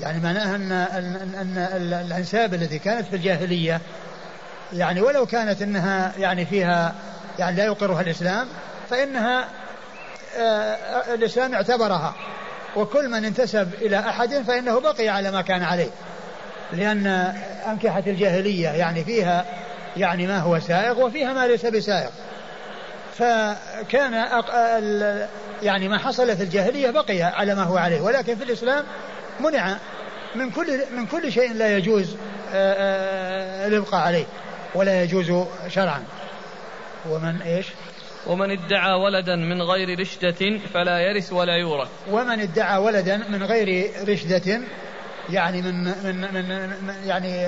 يعني معناها أن, أن, أن الأنساب التي كانت في الجاهلية يعني ولو كانت أنها يعني فيها يعني لا يقرها الإسلام فإنها آه، الإسلام اعتبرها. وكل من انتسب إلى أحد فإنه بقي على ما كان عليه. لأن أنكحة الجاهلية يعني فيها يعني ما هو سائغ وفيها ما ليس بسائغ. فكان يعني ما حصل في الجاهلية بقي على ما هو عليه. ولكن في الإسلام منع من كل من كل شيء لا يجوز آه، آه، الإبقاء عليه ولا يجوز شرعا. ومن إيش؟ ومن ادعى ولدا من غير رشدة فلا يرث ولا يورث. ومن ادعى ولدا من غير رشدة يعني من من من, من يعني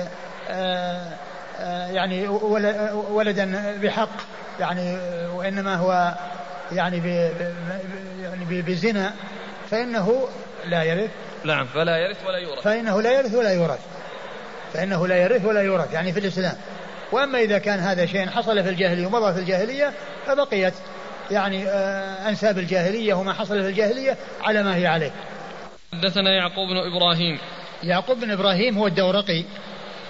آه آه يعني ولدا بحق يعني وإنما هو يعني يعني بزنا فإنه لا يرث. نعم فلا يرث ولا يورث فإنه لا يرث ولا يورث فإنه لا يرث ولا يورث يعني في الإسلام وأما إذا كان هذا شيء حصل في الجاهلية ومضى في الجاهلية فبقيت يعني آه، انساب الجاهليه وما حصل في الجاهلية على ما هي عليه. حدثنا يعقوب بن إبراهيم يعقوب بن إبراهيم هو الدورقي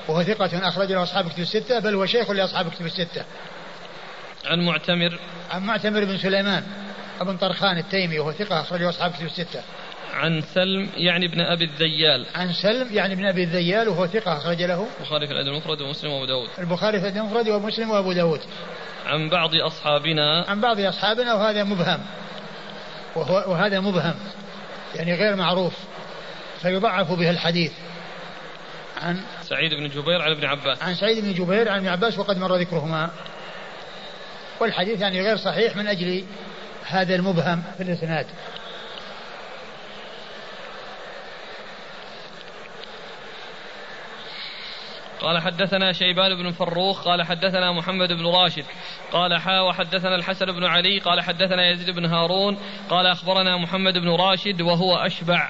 وهو ثقة أخرج له أصحاب كتب الستة بل هو شيخ لأصحاب كتب الستة. عن معتمر عن معتمر بن سليمان ابن طرخان التيمي وهو ثقة أخرجه أصحاب كتب الستة. عن سلم يعني ابن أبي الذيال. عن سلم يعني ابن أبي الذيال وهو ثقة أخرج له البخاري في الأدب المفرد ومسلم وأبو داود. البخاري في الأدب المفرد ومسلم وأبو داود. عن بعض أصحابنا. عن بعض أصحابنا وهذا مبهم. وهو وهذا مبهم. يعني غير معروف. فيضعف به الحديث. عن سعيد بن جبير عن ابن عباس. عن سعيد بن جبير عن ابن عباس وقد مر ذكرهما. والحديث يعني غير صحيح من أجل هذا المبهم في الإسناد. قال حدثنا شيبان بن فروخ قال حدثنا محمد بن راشد قال حا وحدثنا الحسن بن علي قال حدثنا يزيد بن هارون قال أخبرنا محمد بن راشد وهو أشبع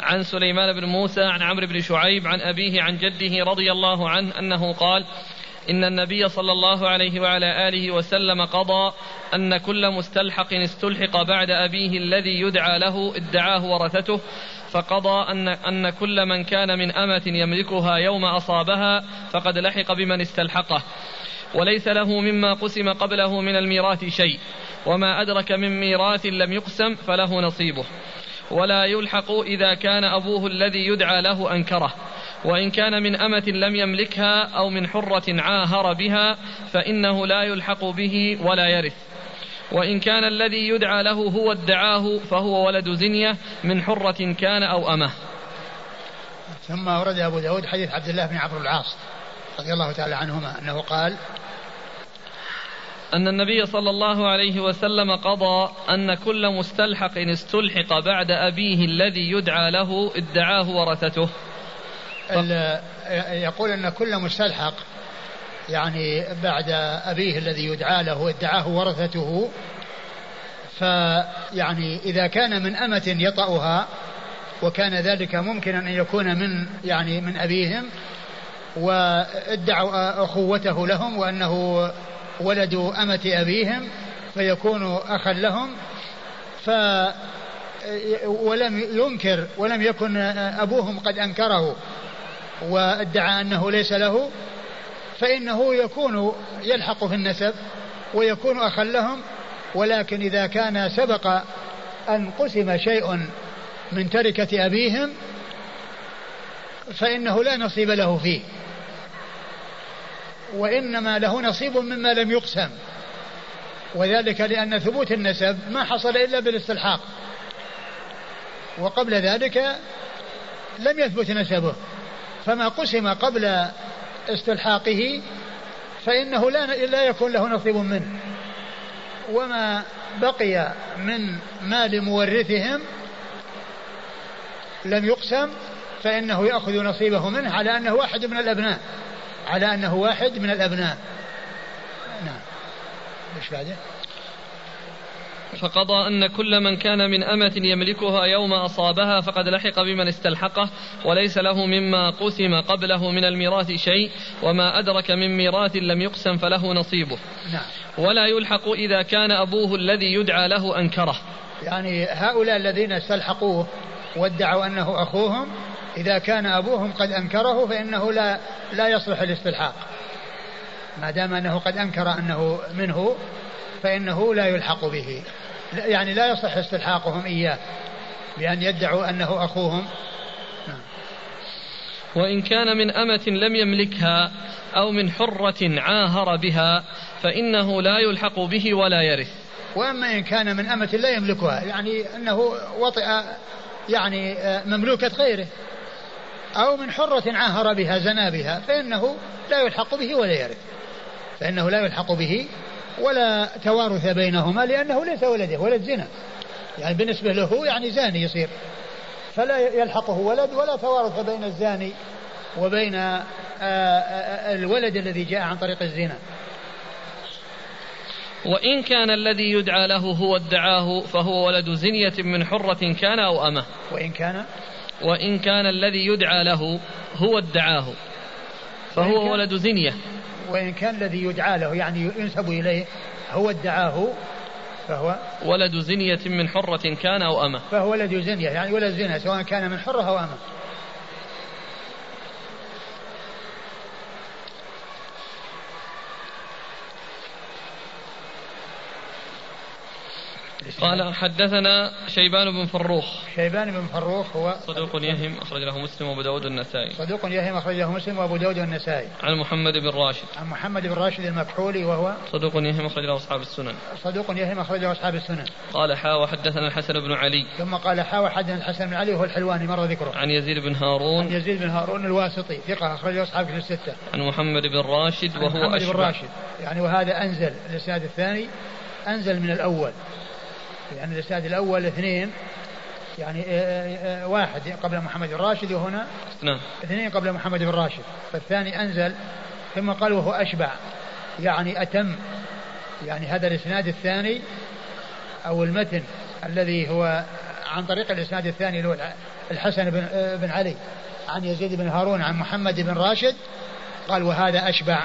عن سليمان بن موسى عن عمرو بن شعيب عن أبيه عن جده رضي الله عنه أنه قال إن النبي صلى الله عليه وعلى آله وسلم قضى أن كل مستلحق استلحق بعد أبيه الذي يدعى له ادعاه ورثته فقضى أن, أن كل من كان من أمة يملكها يوم أصابها فقد لحق بمن استلحقه وليس له مما قسم قبله من الميراث شيء وما أدرك من ميراث لم يقسم فله نصيبه ولا يلحق إذا كان أبوه الذي يدعى له أنكره وإن كان من أمة لم يملكها أو من حرة عاهر بها فإنه لا يلحق به ولا يرث. وإن كان الذي يدعى له هو ادعاه فهو ولد زنية من حرة كان أو أمه. ثم ورد أبو داود حديث عبد الله بن عمرو العاص رضي الله تعالى عنهما أنه قال أن النبي صلى الله عليه وسلم قضى أن كل مستلحق استلحق بعد أبيه الذي يدعى له ادعاه ورثته. يقول أن كل مستلحق يعني بعد أبيه الذي يدعى له ادعاه ورثته فيعني إذا كان من أمة يطأها وكان ذلك ممكنا أن يكون من يعني من أبيهم وادعوا أخوته لهم وأنه ولد أمة أبيهم فيكون أخا لهم ف ولم ينكر ولم يكن أبوهم قد أنكره وادعى أنه ليس له فإنه يكون يلحق في النسب ويكون أخا لهم ولكن إذا كان سبق أن قسم شيء من تركة أبيهم فإنه لا نصيب له فيه. وإنما له نصيب مما لم يقسم. وذلك لأن ثبوت النسب ما حصل إلا بالاستلحاق. وقبل ذلك لم يثبت نسبه. فما قسم قبل استلحاقه فإنه لا لا يكون له نصيب منه. وما بقي من مال مورثهم لم يقسم فإنه يأخذ نصيبه منه على أنه واحد من الأبناء. على أنه واحد من الأبناء. نعم. إيش بعده؟ فقضى أن كل من كان من أمة يملكها يوم أصابها فقد لحق بمن استلحقه وليس له مما قسم قبله من الميراث شيء وما أدرك من ميراث لم يقسم فله نصيبه. نعم. ولا يلحق إذا كان أبوه الذي يدعى له أنكره. يعني هؤلاء الذين استلحقوه وادعوا أنه أخوهم إذا كان أبوهم قد أنكره فإنه لا لا يصلح الاستلحاق. ما دام أنه قد أنكر أنه منه فإنه لا يلحق به. يعني لا يصح استلحاقهم إياه بأن يدعوا أنه أخوهم. وإن كان من أمة لم يملكها أو من حرة عاهر بها فإنه لا يلحق به ولا يرث. وأما إن كان من أمة لا يملكها يعني أنه وطئ يعني آه، مملوكة غيره. أو من حرة عاهر بها زنا بها فإنه لا يلحق به ولا يرث. فإنه لا يلحق به ولا توارث بينهما لأنه ليس ولده ولد زنا. يعني بالنسبة له يعني زاني يصير. فلا يلحقه ولد ولا توارث بين الزاني وبين آه، آه، الولد الذي جاء عن طريق الزنا. وإن كان الذي يدعى له هو ادعاه فهو ولد زنية من حرة كان أو أمة. وإن كان؟ وإن كان الذي يدعى له هو ادعاه. فهو ولد زنية. وإن كان الذي يدعى له يعني ينسب إليه هو ادعاه فهو ولد زنية من حرة كان أو أمة. فهو ولد زنية يعني ولد زنا سواء كان من حرة أو أمة. قال حدثنا شيبان بن فروخ. شيبان بن فروخ هو صدوق يهم أخرج له مسلم وأبو داود والنسائي صدوق يهم أخرج له مسلم وأبو داود والنسائي عن محمد بن راشد. عن محمد بن راشد المكحولي وهو صدوق يهم أخرج له أصحاب السنن. صدوق يهم أخرج له أصحاب السنن. قال حا وحدثنا الحسن بن علي. ثم قال حا وحدثنا الحسن بن علي وهو الحلواني مر ذكره. عن يزيد بن هارون. عن يزيد بن هارون الواسطي ثقة أخرج له أصحاب الستة. عن محمد بن راشد وهو محمد أشبه. بن راشد. يعني وهذا أنزل الإسناد الثاني أنزل من الأول. يعني الإسناد الأول اثنين يعني آه، آه، آه، واحد قبل محمد الراشد وهنا نعم. اثنين قبل محمد بن راشد فالثاني أنزل ثم قال وهو أشبع يعني أتم يعني هذا الإسناد الثاني أو المتن الذي هو عن طريق الإسناد الثاني اللي هو الحسن بن, بن علي عن يزيد بن هارون عن محمد بن راشد قال وهذا أشبع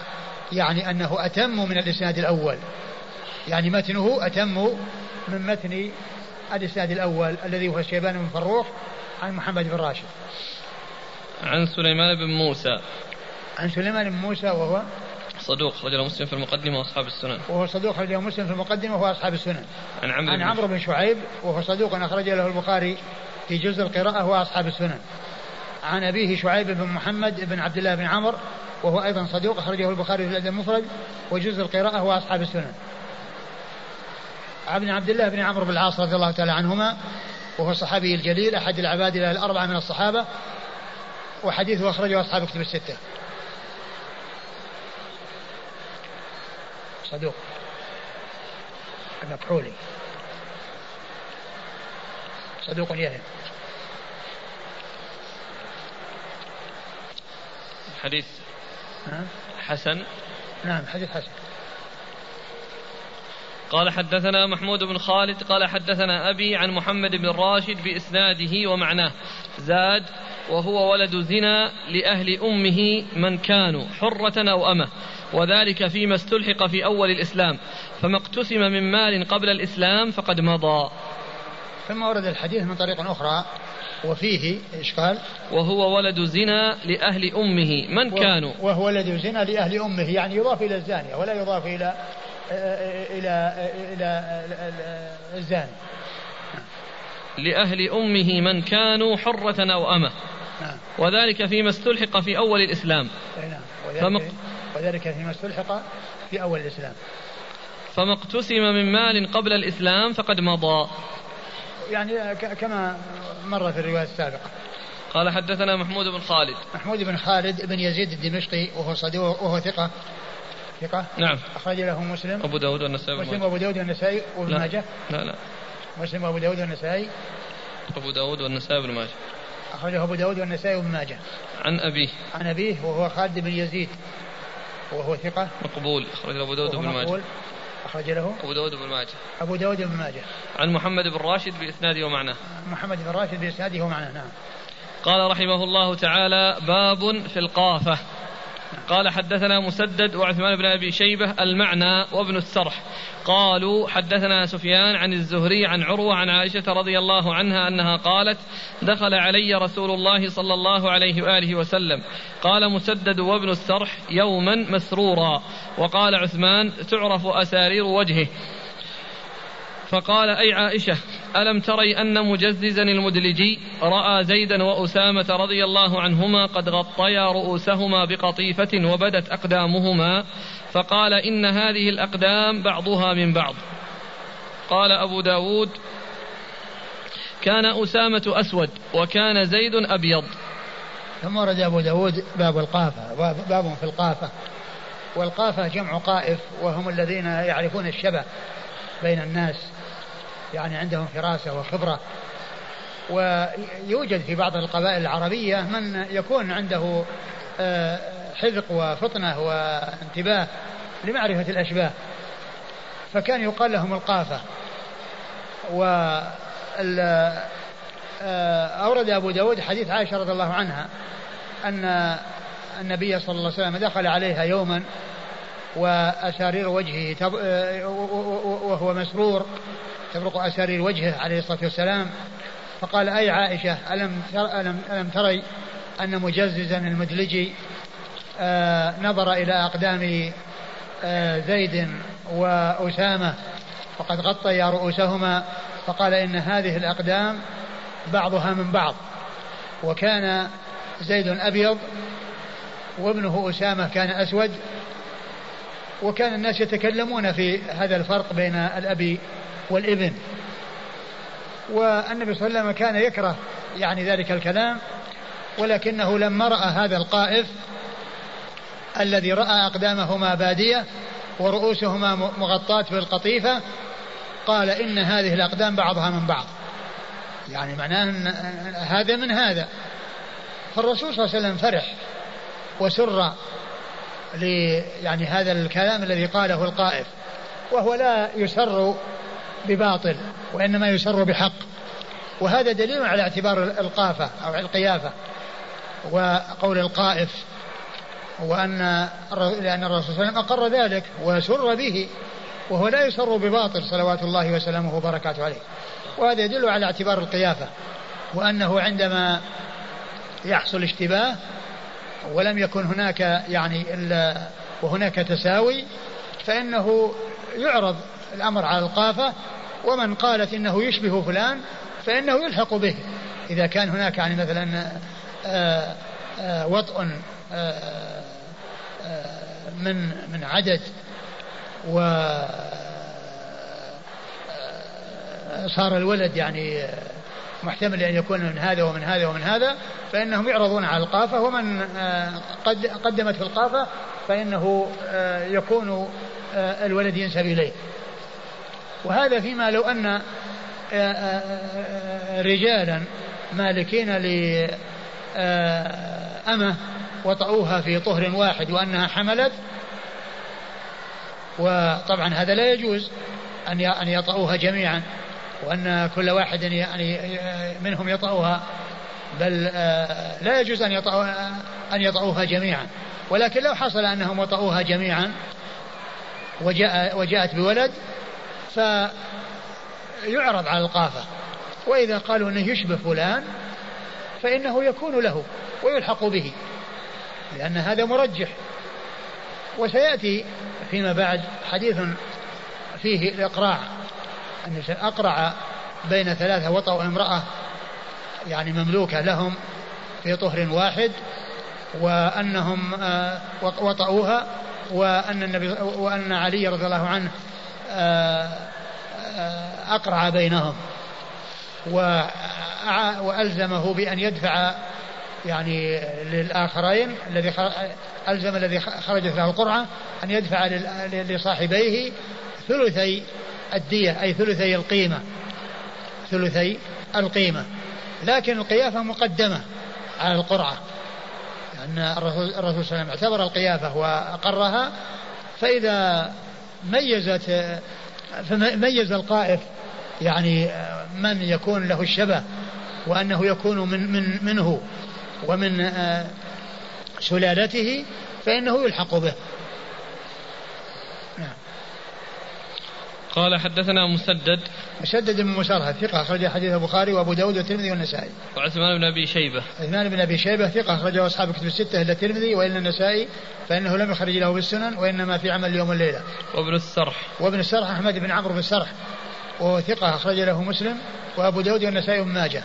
يعني أنه أتم من الإسناد الأول. يعني متنه أتم من متن الإسناد الأول الذي هو شيبان بن فروخ عن محمد بن راشد. عن سليمان بن موسى. عن سليمان بن موسى وهو صدوق رجل مسلم في المقدمة وأصحاب السنن. وهو صدوق رجل مسلم في المقدمة وهو أصحاب السنن. عن عمرو عن عمرو بن شعيب وهو صدوق أخرج له البخاري في جزء القراءة وهو أصحاب السنن. عن أبيه شعيب بن محمد بن عبد الله بن عمرو وهو أيضا صدوق أخرجه البخاري في الأدب المفرد وجزء القراءة هو أصحاب السنن. عن عبد الله بن عمرو بن العاص رضي الله تعالى عنهما وهو الصحابي الجليل أحد العباد الأربعة من الصحابة وحديثه أخرجه أصحاب كتب الستة. صدوق. المكحولي صدوق يهم حديث حسن. نعم حديث حسن. قال حدثنا محمود بن خالد قال حدثنا أبي عن محمد بن راشد بإسناده ومعناه. زاد وهو ولد زنا لأهل أمه من كانوا حرة أو أمة وذلك فيما استلحق في أول الإسلام. فما اقتسم من مال قبل الإسلام فقد مضى. ثم ورد الحديث من طريق أخرى وفيه إيش قال؟ وهو ولد زنا لأهل أمه من كانوا. وهو ولد زنا لأهل أمه يعني يضاف إلى الزانية ولا يضاف إلى إلى إلى الزاني لأهل أمه من كانوا حرة أو أمة. نعم. وذلك فيما استلحق في أول الإسلام. نعم. وذلك, وذلك فيما استلحق في أول الإسلام. فما اقتسم من مال قبل الإسلام فقد مضى. يعني كما مر في الرواية السابقة. قال حدثنا محمود بن خالد. محمود بن خالد بن يزيد الدمشقي وهو صدوق وهو ثقة. ثقة. نعم. أخرج له مسلم. أبو داود والنسائي مسلم وأبو داود والنسائي وابن ماجه. لا لا. مسلم وأبو داود والنسائي. أبو داود والنسائي وابن ماجه. أخرجه أبو داود والنسائي وابن ماجه. عن أبيه عن أبيه وهو خالد بن يزيد. وهو ثقة. مقبول. أخرج له أبو داود وابن ماجه. أخرج له أبو داود بن ماجه. أبو داود بن ماجه. عن محمد بن راشد بإسناده ومعناه. محمد بن راشد بإسناده ومعناه نعم. قال رحمه الله تعالى باب في القافة. قال حدثنا مسدد وعثمان بن أبي شيبة المعنى وابن السرح. قالوا حدثنا سفيان عن الزهري عن عروة عن عائشة رضي الله عنها أنها قالت دخل علي رسول الله صلى الله عليه وآله وسلم. قال مسدد وابن السرح يوما مسرورا. وقال عثمان تعرف أسارير وجهه. فقال أي عائشة ألم تري أن مجززا المدلجي رأى زيدا وأسامة رضي الله عنهما قد غطيا رؤوسهما بقطيفة وبدت أقدامهما فقال إن هذه الأقدام بعضها من بعض. قال أبو داود كان أسامة أسود وكان زيد أبيض. ثم ورد أبو داود باب القافة باب في القافة. والقافة جمع قائف وهم الذين يعرفون الشبه بين الناس. يعني عندهم فراسة وخبرة. ويوجد في بعض القبائل العربية من يكون عنده آه، حذق وفطنة وانتباه لمعرفة الأشباه. فكان يقال لهم القافة. و آه، أورد أبو داود حديث عائشة رضي الله عنها أن النبي صلى الله عليه وسلم دخل عليها يوما وأسارير وجهه آه، وهو مسرور. تبرق أسارير وجهه عليه الصلاة والسلام. فقال أي عائشة ألم, ألم, ألم تري أن مجززا المدلجي آه نظر إلى أقدام آه زيد وأسامة وقد غطيا رؤوسهما فقال إن هذه الأقدام بعضها من بعض. وكان زيد أبيض وابنه أسامة كان أسود وكان الناس يتكلمون في هذا الفرق بين الأب والإبن. والنبي صلى الله عليه وسلم كان يكره يعني ذلك الكلام ولكنه لما رأى هذا القائف الذي رأى أقدامهما بادية ورؤوسهما مغطاة بالقطيفة قال إن هذه الأقدام بعضها من بعض. يعني معناه أن هذا من هذا. فالرسول صلى الله عليه وسلم فرح وسر يعني هذا الكلام الذي قاله القائف وهو لا يسر بباطل وإنما يسر بحق. وهذا دليل على اعتبار القافة أو القيافة وقول القائف وأن لأن الرسول صلى الله عليه وسلم أقر ذلك وسر به وهو لا يسر بباطل صلوات الله وسلامه وبركاته عليه. وهذا يدل على اعتبار القيافة وأنه عندما يحصل اشتباه ولم يكن هناك يعني إلا وهناك تساوي فإنه يعرض الأمر على القافة ومن قالت إنه يشبه فلان فإنه يلحق به. إذا كان هناك يعني مثلا آه، آه، وطء آه، من من عدد و صار الولد يعني محتمل أن يكون من هذا ومن هذا ومن هذا فإنهم يعرضون على القافة ومن قد قدمت في القافة فإنه يكون الولد ينسب إليه. وهذا فيما لو أن آه، آه، آه، رجالا مالكين لأمة وطأوها في طهر واحد وأنها حملت. وطبعا هذا لا يجوز أن أن يطأوها جميعا وأن كل واحد يعني منهم يطأوها بل لا يجوز أن يطأوها أن يطأوها جميعا. ولكن لو حصل أنهم وطأوها جميعا وجاء وجاءت بولد فيعرض على القافة وإذا قالوا أنه يشبه فلان فإنه يكون له ويلحق به لأن هذا مرجح. وسيأتي فيما بعد حديث فيه الإقراع أن أقرع بين ثلاثة وطأوا امرأة يعني مملوكة لهم في طهر واحد وأنهم آه، وطأوها وأن النبي وأن علي رضي الله عنه أقرع بينهم وألزمه بأن يدفع يعني للآخرين الذي ألزم الذي خرجت له القرعة أن يدفع لصاحبيه ثلثي الدية أي ثلثي القيمة ثلثي القيمة. لكن القيافة مقدمة على القرعة الرسول, الرسول صلى الله عليه وسلم اعتبر القيافة وأقرها. فإذا ميزت فميز القائف يعني من يكون له الشبه وأنه يكون من, من منه ومن آه، سلالته فإنه يلحق به. قال حدثنا مسدد مسدد بن مسرهد ثقة أخرج حديث البخاري وأبو داود والترمذي والنسائي. وعثمان بن أبي شيبة. عثمان بن أبي شيبة ثقة أخرجه أصحاب كتب الستة إلا الترمذي وإلا النسائي فإنه لم يخرج له بالسنن وإنما في عمل اليوم والليلة. وابن السرح. وابن السرح أحمد بن عمرو بن السرح وهو ثقة أخرج له مسلم وأبو داود والنسائي وابن ماجه.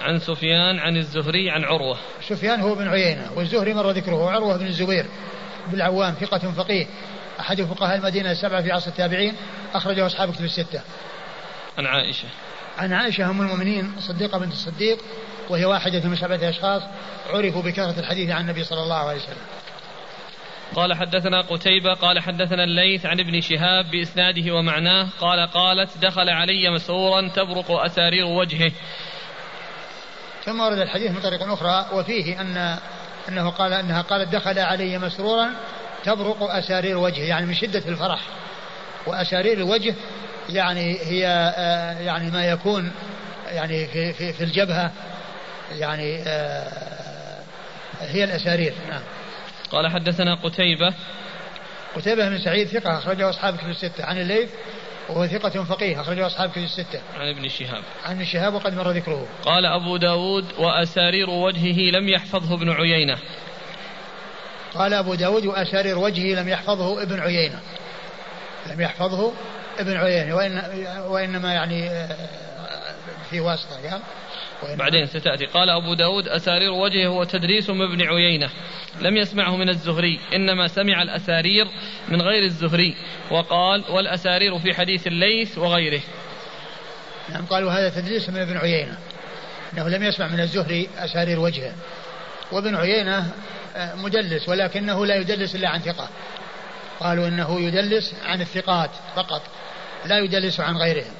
عن سفيان عن الزهري عن عروة. سفيان هو بن عيينة والزهري مر ذكره عروة بن الزبير بن العوام ثقة فقيه أحد فقهاء المدينة السبعة في عصر التابعين أخرجه أصحاب كتب الستة. عن عائشة. عن عائشة أم المؤمنين صديقة بنت الصديق وهي واحدة من سبعة أشخاص عرفوا بكثرة الحديث عن النبي صلى الله عليه وسلم. قال حدثنا قتيبة قال حدثنا الليث عن ابن شهاب بإسناده ومعناه قال قالت دخل علي مسرورا تبرق أسارير وجهه ثم ورد الحديث من طريق أخرى وفيه أن أنه قال أنها قالت دخل علي مسرورا تبرق أسارير وجهه يعني من شدة الفرح وأسارير الوجه يعني هي آه، يعني ما يكون يعني في, في, في الجبهة يعني آه، هي الأسارير نعم قال حدثنا قتيبة قتيبة بن سعيد ثقة أخرجه أصحاب كتب الستة عن الليث وهو ثقة فقيه أخرجه أصحاب كتب الستة. عن ابن شهاب. عن ابن شهاب وقد مر ذكره. قال أبو داود وأسارير وجهه لم يحفظه ابن عيينة. قال أبو داود وأسارير وجهه لم يحفظه ابن عيينة. لم يحفظه ابن عيينة وإن وإنما يعني آه، في واسطة قال بعدين ستأتي. قال أبو داود أسارير وجهه هو تدريس من ابن عيينة لم يسمعه من الزهري إنما سمع الأسارير من غير الزهري. وقال والأسارير في حديث الليث وغيره. نعم قال وهذا تدريس من ابن عيينة أنه لم يسمع من الزهري أسارير وجهه. وابن عيينة مدلس ولكنه لا يدلس إلا عن ثقة. قالوا إنه يدلس عن الثقات فقط لا يدلس عن غيرهم.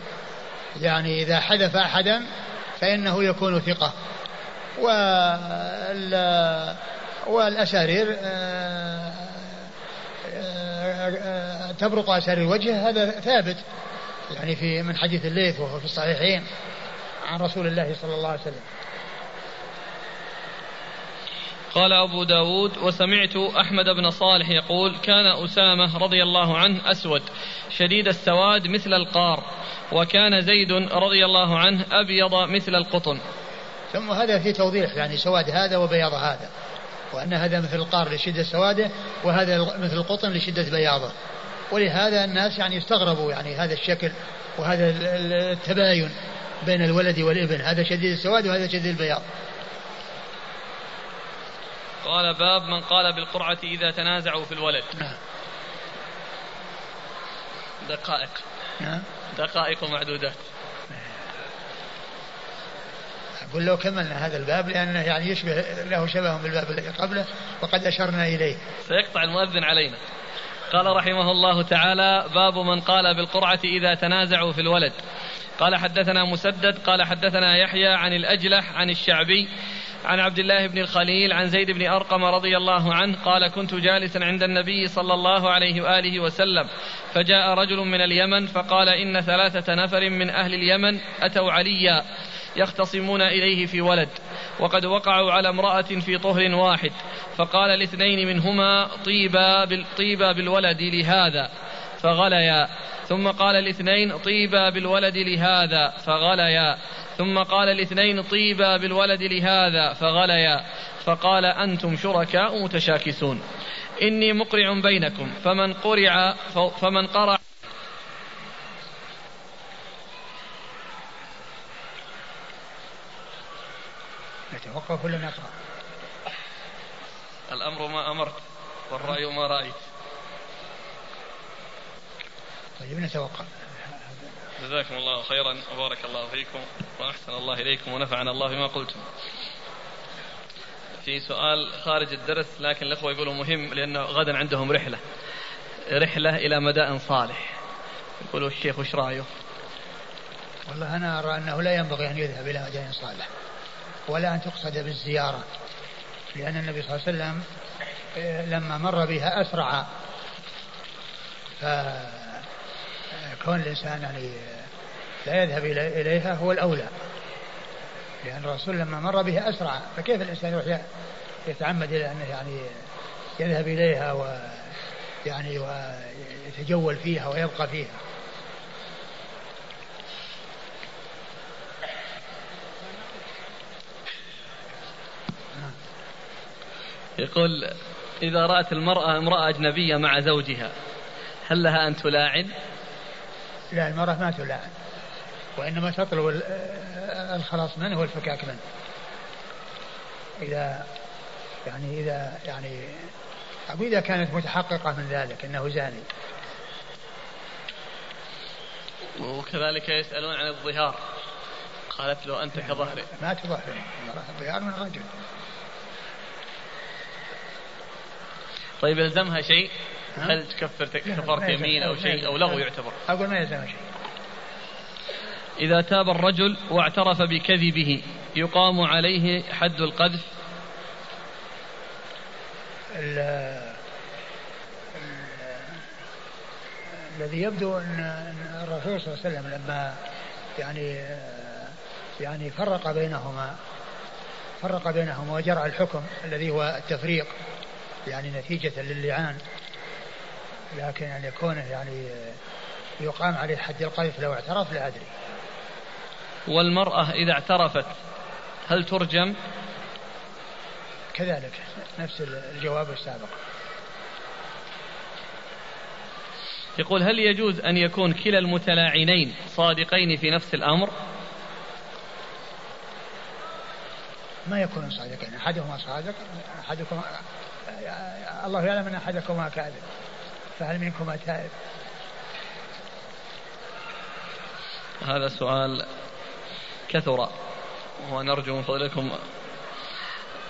يعني إذا حذف أحدا فإنه يكون ثقة. والأسارير آه، آه، آه، تبرق أسارير الوجه هذا ثابت. يعني في من حديث الليث وهو في الصحيحين عن رسول الله صلى الله عليه وسلم. قال أبو داود وسمعت أحمد بن صالح يقول كان أسامة رضي الله عنه أسود شديد السواد مثل القار وكان زيد رضي الله عنه أبيض مثل القطن. ثم هذا في توضيح يعني سواد هذا وبياض هذا وأن هذا مثل القار لشدة سواده وهذا مثل القطن لشدة بياضه ولهذا الناس يعني استغربوا يعني هذا الشكل وهذا التباين بين الولد والابن هذا شديد السواد وهذا شديد البياض. قال باب من قال بالقرعة إذا تنازعوا في الولد. نعم. دقائق. نعم. دقائق معدودات أقول لو كملنا هذا الباب لأنه يعني يشبه له شبه بالباب الذي قبله وقد أشرنا إليه. سيقطع المؤذن علينا. قال رحمه الله تعالى باب من قال بالقرعة إذا تنازعوا في الولد. قال حدثنا مسدد قال حدثنا يحيى عن الأجلح عن الشعبي عن عبد الله بن الخليل عن زيد بن أرقم رضي الله عنه قال كنت جالسا عند النبي صلى الله عليه وآله وسلم فجاء رجل من اليمن فقال إن ثلاثة نفر من أهل اليمن أتوا عليا يختصمون إليه في ولد وقد وقعوا على امرأة في طهر واحد فقال الاثنين منهما طيبا, طيبا بالولد لهذا فغليا. ثم قال الاثنين طيبا بالولد لهذا. فغليا. ثم قال الاثنين طيبا بالولد لهذا. فغليا. فقال أنتم شركاء متشاكسون. إني مقرع بينكم. فمن قرع فمن قرع نتوقف ولا نقرأ؟ الأمر ما أمرت والرأي ما رأيت. طيب نتوقف جزاكم الله خيرا وبارك الله فيكم وأحسن الله إليكم ونفعنا الله بما قلتم. في سؤال خارج الدرس لكن الأخوة يقولوا مهم لأنه غدا عندهم رحلة. رحلة إلى مدائن صالح يقولوا الشيخ وش رأيه؟ والله أنا أرى أنه لا ينبغي أن يذهب إلى مدائن صالح ولا أن تقصد بالزيارة لأن النبي صلى الله عليه وسلم آه، لما مر بها أسرع فكون الإنسان يعني لا يذهب إليها هو الأولى. لأن الرسول لما مر بها أسرع. فكيف الإنسان يروح يتعمد إلى أنه يعني يذهب إليها و يعني ويتجول فيها ويبقى فيها؟ يقول إذا رأت المرأة امرأة أجنبية مع زوجها هل لها أن تلاعن؟ لا المرأة ما تلاعن وإنما تطلب الخلاص منه والفكاك منه. إذا يعني إذا يعني أو إذا كانت متحققة من ذلك أنه زاني. وكذلك يسألون عن الظهار. قالت له أنت كظهري. ما تظهر الظهار من الرجل. طيب يلزمها شيء؟ هل تكفر كفرت يمين أو شيء أو لغو يعتبر. أقول ما يلزمها شيء. إذا تاب الرجل واعترف بكذبه يقام عليه حد القذف؟ الذي يبدو أن الرسول صلى الله عليه وسلم لما يعني يعني فرق بينهما فرق بينهما وجرى الحكم الذي هو التفريق يعني نتيجة للعان. لكن يعني كونه يعني يقام عليه حد القذف لو اعترف لا أدري. والمرأة إذا اعترفت هل ترجم؟ كذلك. نفس الجواب السابق. يقول هل يجوز أن يكون كلا المتلاعنين صادقين في نفس الأمر؟ ما يكون صادقين. أحدهما صادق أحدكم الله يعلم أن أحدكما كاذب. فهل منكما تائب هذا سؤال كثر ونرجو من فضلكم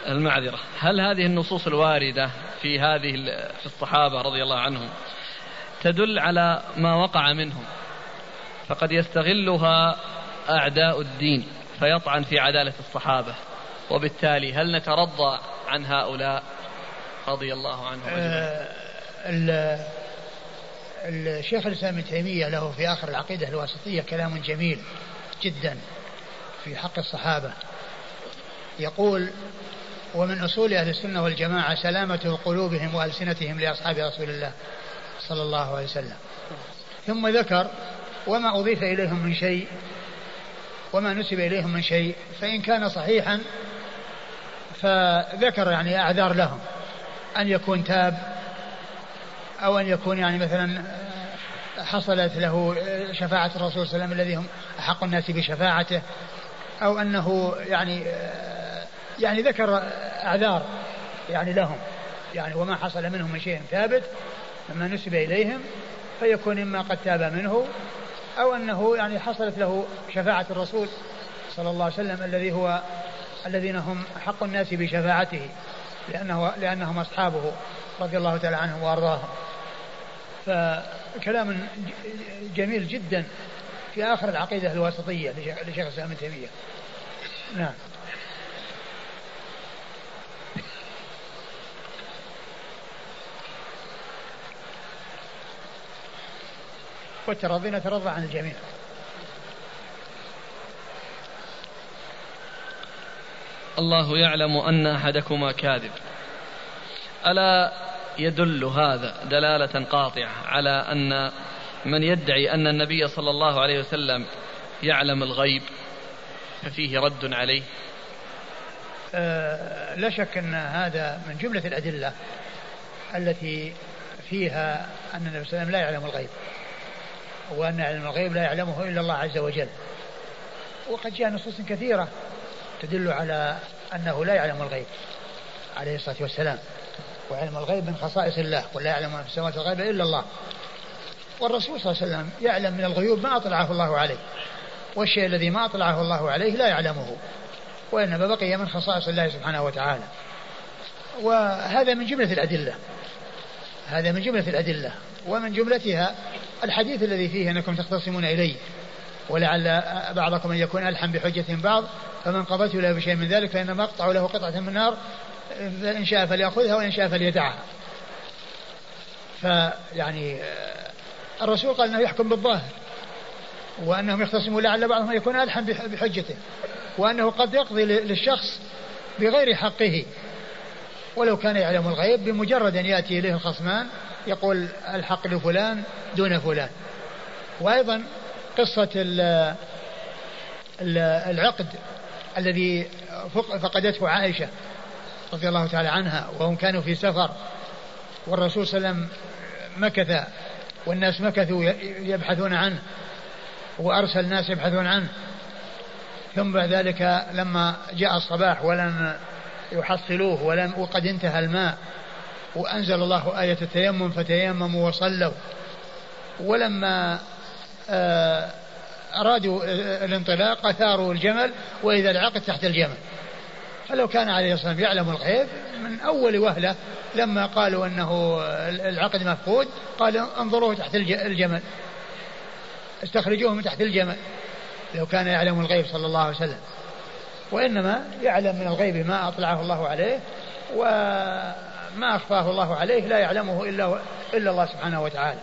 المعذرة. هل هذه النصوص الواردة في هذه في الصحابة رضي الله عنهم تدل على ما وقع منهم؟ فقد يستغلها أعداء الدين فيطعن في عدالة الصحابة. وبالتالي هل نترضى عن هؤلاء؟ رضي الله عنهم آه الشيخ الإسلام ابن تيمية له في آخر العقيدة الواسطية كلام جميل جدا في حق الصحابة. يقول ومن أصول أهل السنة والجماعة سلامة قلوبهم وألسنتهم لأصحاب رسول الله صلى الله عليه وسلم. ثم ذكر وما أضيف إليهم من شيء وما نسب إليهم من شيء فإن كان صحيحا فذكر يعني أعذار لهم أن يكون تاب أو أن يكون يعني مثلا حصلت له شفاعة الرسول صلى الله عليه وسلم الذي هم أحق الناس بشفاعته أو أنه يعني يعني ذكر أعذار يعني لهم يعني وما حصل منهم من شيء ثابت مما نسب إليهم فيكون إما قد تاب منه أو أنه يعني حصلت له شفاعة الرسول صلى الله عليه وسلم الذي هو الذين هم حق الناس بشفاعته لأنه لأنهم أصحابه رضي الله تعالى عنهم وأرضاهم. فكلام جميل جدا في آخر العقيدة الواسطية لشيخ الإسلام ابن تيمية. نعم. والترضي نترضى عن الجميع. الله يعلم أن أحدكما كاذب. ألا يدل هذا دلالة قاطعة على أن من يدعي أن النبي صلى الله عليه وسلم يعلم الغيب ففيه رد عليه. أه لا شك أن هذا من جملة الأدلة التي فيها أن النبي صلى الله عليه وسلم لا يعلم الغيب وأن علم الغيب لا يعلمه إلا الله عز وجل. وقد جاء نصوص كثيرة تدل على أنه لا يعلم الغيب عليه الصلاة والسلام. وعلم الغيب من خصائص الله ولا يعلم ما في السماوات والغيب إلا الله. والرسول صلى الله عليه وسلم يعلم من الغيوب ما أطلعه الله عليه والشيء الذي ما أطلعه الله عليه لا يعلمه وإنما بقي من خصائص الله سبحانه وتعالى. وهذا من جملة الأدلة هذا من جملة الأدلة ومن جملتها الحديث الذي فيه أنكم تختصمون إلي ولعل بعضكم أن يكون ألحن بحجة بعض فمن قضيت له بشيء من ذلك فإنما أقطع له قطعة من النار فإن شاء فليأخذها وإن شاء فليدعها. فيعني الرسول قال أنه يحكم بالظاهر وأنهم يختصمون لعل بعضهم يكون ألحن بحجته وأنه قد يقضي للشخص بغير حقه. ولو كان يعلم الغيب بمجرد أن يأتي إليه الخصمان يقول الحق لفلان دون فلان. وأيضا قصة العقد الذي فقدته عائشة. رضي الله تعالى عنها وهم كانوا في سفر والرسول صلى الله عليه وسلم مكث والناس مكثوا يبحثون عنه وأرسل الناس يبحثون عنه. ثم بعد ذلك لما جاء الصباح ولم يحصلوه ولم وقد انتهى الماء وأنزل الله آية التيمم فتيمموا وصلوا. ولما آه، أرادوا الانطلاق أثاروا الجمل وإذا العقد تحت الجمل. فلو كان عليه الصلاة والسلام يعلم الغيب من أول وهلة لما قالوا أنه العقد مفقود قال انظروه تحت الجمل. استخرجوه من تحت الجمل. لو كان يعلم الغيب صلى الله عليه وسلم. وإنما يعلم من الغيب ما أطلعه الله عليه وما أخفاه الله عليه لا يعلمه إلا إلا الله سبحانه وتعالى.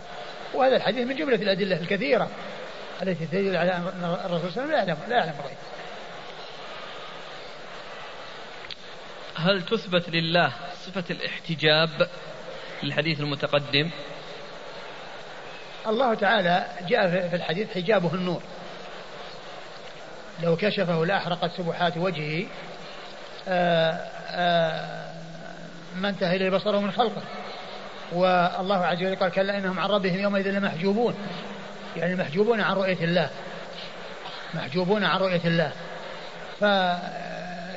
وهذا الحديث من جملة الأدلة الكثيرة. التي تدل على أن الرسول صلى الله عليه وسلم لا يعلم لا يعلم الغيب. هل تثبت لله صفة الاحتجاب للحديث المتقدم؟ الله تعالى جاء في الحديث حجابه النور. لو كشفه لأحرقت سبحات وجهه آه، آه، ما انتهى إليه بصره من خلقه. والله عز وجل قال كلا إنهم عن ربهم يومئذ لمحجوبون. يعني محجوبون عن رؤية الله. محجوبون عن رؤية الله.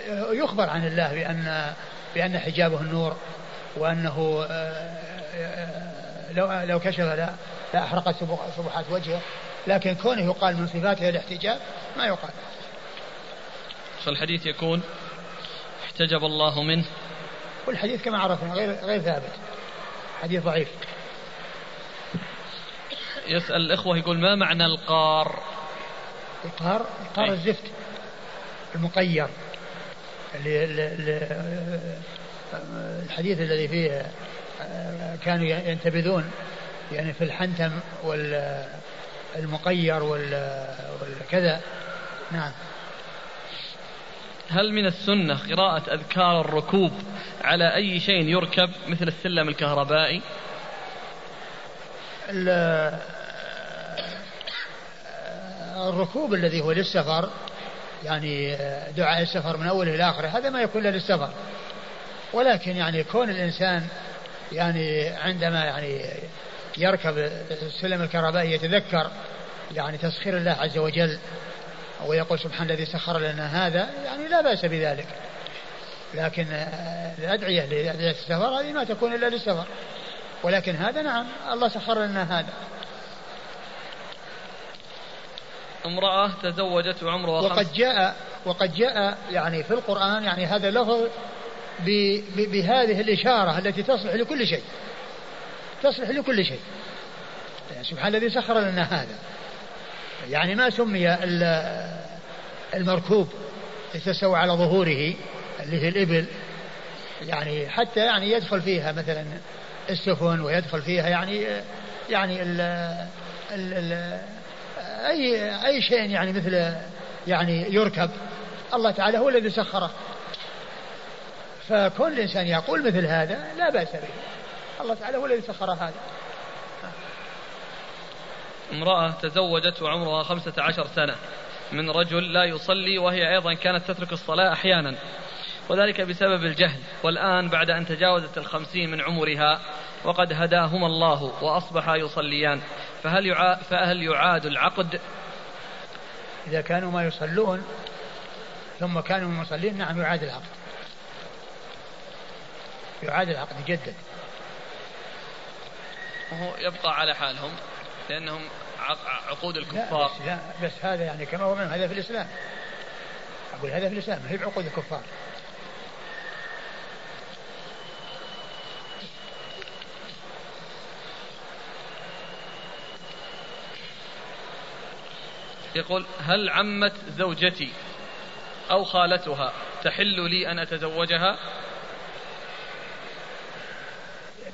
فيخبر عن الله بأن بأن حجابه النور وأنه آه، لو لو كشف لا لا أحرقت سبحات وجهه. لكن كونه يقال من صفاته الاحتجاب ما يقال. فالحديث يكون احتجب الله منه. والحديث كما عرفنا غير غير ثابت. حديث ضعيف. يسأل الإخوة يقول ما معنى القار؟ القار القار الزفت المقير. الحديث الذي فيه كانوا ينتبذون يعني في الحنتم والمقير والكذا. نعم. هل من السنة قراءة أذكار الركوب على أي شيء يركب مثل السلم الكهربائي؟ الركوب الذي هو للسفر يعني دعاء السفر من أوله إلى آخره هذا ما يكون للسفر. ولكن يعني كون الإنسان يعني عندما يعني يركب السلم الكهربائي يتذكر يعني تسخير الله عز وجل ويقول سبحان الذي سخر لنا هذا يعني لا بأس بذلك. لكن الأدعية لأدعية السفر هذه ما تكون إلا للسفر. ولكن هذا نعم الله سخر لنا هذا. امرأة تزوجت وعمرها وقد جاء وقد جاء يعني في القرآن يعني هذا اللفظ بهذه الإشارة التي تصلح لكل شيء. تصلح لكل شيء. يعني سبحان الذي سخر لنا هذا. يعني ما سمي المركوب يتسوى على ظهوره اللي هي الإبل. يعني حتى يعني يدخل فيها مثلا السفن ويدخل فيها يعني يعني ال ال ال أي أي شيء يعني مثل يعني يركب. الله تعالى هو الذي سخره. فكون الإنسان يقول مثل هذا لا بأس به. الله تعالى هو الذي سخر هذا. امرأة تزوجت وعمرها خمسة عشر سنة من رجل لا يصلي وهي أيضا كانت تترك الصلاة أحيانا. وذلك بسبب الجهل والآن بعد أن تجاوزت الخمسين من عمرها وقد هداهما الله وأصبحا يصليان. فهل يعاد, فهل يعاد العقد؟ إذا كانوا ما يصلون ثم كانوا مصلين نعم يعاد العقد. يعاد العقد يجدد وهو يبقى على حالهم لأنهم عقود الكفار. لا بس, لا بس هذا يعني كما هو من هذا في الإسلام. أقول هذا في الإسلام هي بعقود الكفار. يقول هل عمت زوجتي أو خالتها تحل لي أن أتزوجها؟